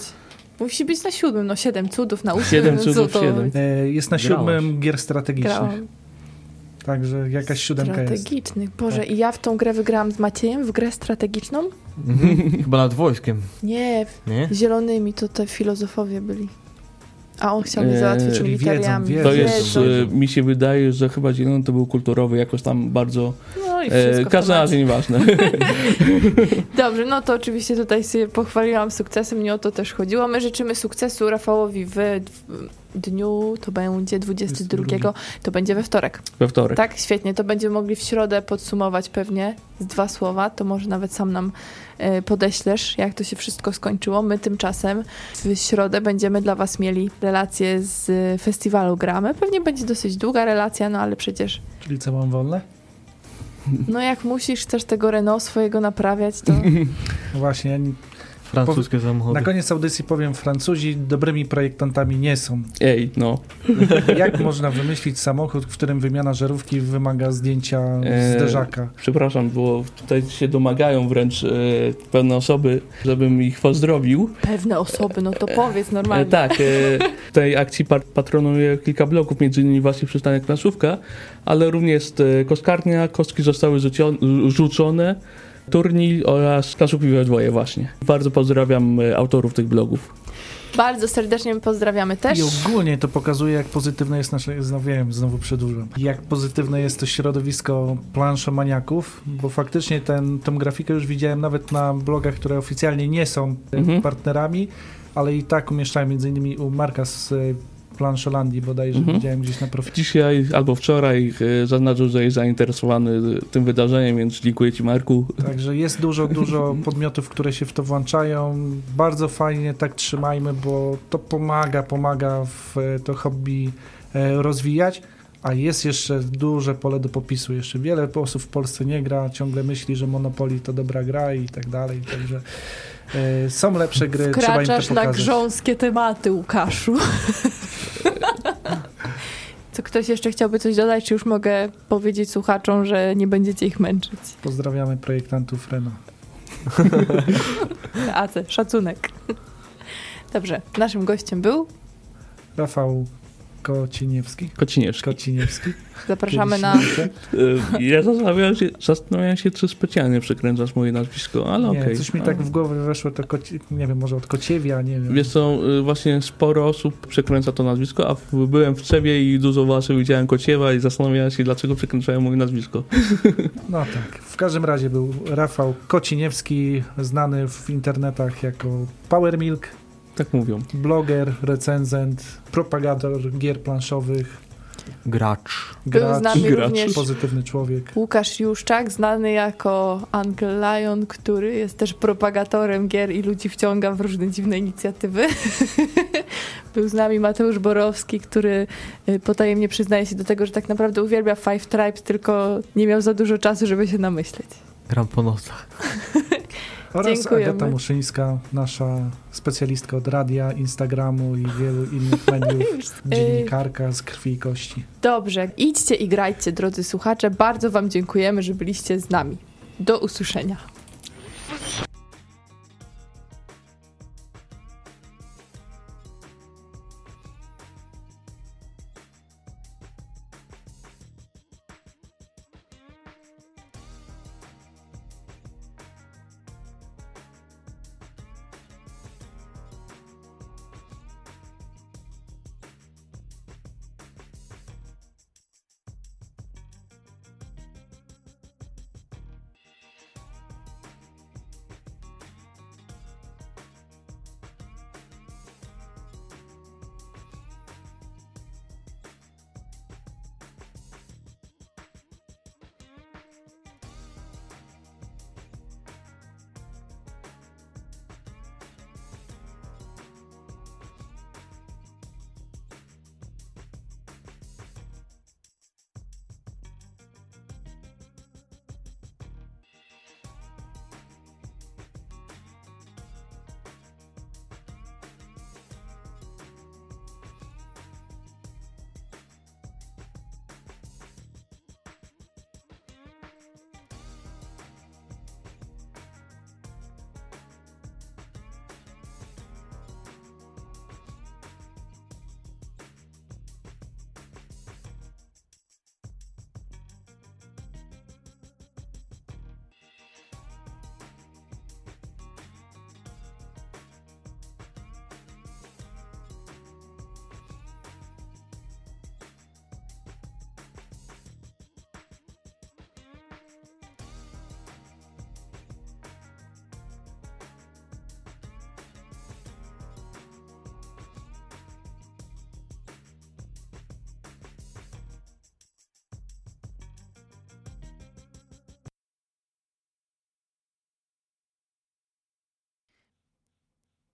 Musi być na siódmym, no siedem cudów na ósmym. Siedem cudów, siedem. E, jest na Grałaś. siódmym gier strategicznych. Grałam. Także jakaś siódemka jest. Strategicznych. Boże, Tak. i ja w tą grę wygrałam z Maciejem, w grę strategiczną? Mhm. Chyba nad wojskiem, Nie, nie? zielonymi to te filozofowie byli. A on chciał mnie Eee, załatwić czyli militariami. wiedzą, To wiedzą. jest, e, mi się wydaje, że chyba zielony to był kulturowy, jakoś tam bardzo... No i E, wszystko. temacie. razie nieważne. Dobrze, no to oczywiście tutaj sobie pochwaliłam sukcesem, nie o to też chodziło. My życzymy sukcesu Rafałowi w w dniu, to będzie 22, 22. to będzie we wtorek. We wtorek. Tak, świetnie. To będziemy mogli w środę podsumować pewnie z dwa słowa. To może nawet sam nam e, podeślesz, jak to się wszystko skończyło. My tymczasem w środę będziemy dla Was mieli relację z festiwalu Gramy. Pewnie będzie dosyć długa relacja, no ale przecież, Czyli co mam wolne? No jak musisz, chcesz tego Renault swojego naprawiać, to właśnie, Francuskie samochody. na koniec audycji powiem, Francuzi dobrymi projektantami nie są. Ej, no. Jak można wymyślić samochód, w którym wymiana żarówki wymaga zdjęcia Eee, zderzaka? Przepraszam, bo tutaj się domagają wręcz e, pewne osoby, żebym ich pozdrowił. pewne osoby, no to powiedz E, normalnie. tak, e, tej akcji patronuje kilka bloków, między innymi właśnie przystanek Planszówka, ale również e, kostkarnia, kostki zostały rzucio- rzucone, turniej oraz planszówki we dwoje właśnie. Bardzo pozdrawiam e, autorów tych blogów. Bardzo serdecznie pozdrawiamy też. I ogólnie to pokazuje, jak pozytywne jest nasze, znowu wiem, znowu przedłużam, jak pozytywne jest to środowisko planszomaniaków, bo faktycznie ten, tą grafikę już widziałem nawet na blogach, które oficjalnie nie są e, Mhm. partnerami, ale i tak umieszczałem między innymi u Marka z e, Planszolandii bodajże, Mhm. widziałem gdzieś na profilu. Dzisiaj albo wczoraj e, zaznaczył, że jest zainteresowany e, tym wydarzeniem, więc dziękuję Ci Marku. Także jest dużo, dużo podmiotów, które się w to włączają. Bardzo fajnie tak trzymajmy, bo to pomaga, pomaga w e, to hobby e, rozwijać. A jest jeszcze duże pole do popisu. Jeszcze wiele osób w Polsce nie gra, ciągle myśli, że Monopoly to dobra gra i tak dalej. Także e, są lepsze gry, trzeba im to Wkraczasz na grząskie tematy, Łukaszu. Co ktoś jeszcze chciałby coś dodać, czy już mogę powiedzieć słuchaczom, że nie będziecie ich męczyć? Pozdrawiamy projektantów Renault. Ace, szacunek. Dobrze, naszym gościem był Rafał Kociniewski. Kociniewski. Kociniewski. Zapraszamy na... Y, Ja zastanawiam się, zastanawiam się, czy specjalnie przekręcasz moje nazwisko, ale Nie, okej. coś mi tak w głowę weszło, to koci... nie wiem, może od Kociewia, nie wiem. Wiesz co, y, właśnie sporo osób przekręca to nazwisko, a byłem w Trzewie i dużo osób widziałem Kociewa i zastanawiałem się, dlaczego przekręcają moje nazwisko. No tak. W każdym razie był Rafał Kociniewski, znany w internetach jako Power Milk, Tak mówią. bloger, recenzent, propagator gier planszowych, Gracz. Był z gracz, nami gracz. również pozytywny człowiek. Łukasz Juszczak, znany jako Uncle Lion, który jest też propagatorem gier i ludzi wciąga w różne dziwne inicjatywy. Był z nami Mateusz Borowski, który y, potajemnie przyznaje się do tego, że tak naprawdę uwielbia Five Tribes, tylko nie miał za dużo czasu, żeby się namyśleć. Gram po nocach. Oraz Dziękujemy. Agata Muszyńska, nasza specjalistka od radia, Instagramu i wielu innych mediów. Dziennikarka z krwi i kości. Dobrze, idźcie i grajcie, drodzy słuchacze. Bardzo Wam dziękujemy, że byliście z nami. Do usłyszenia.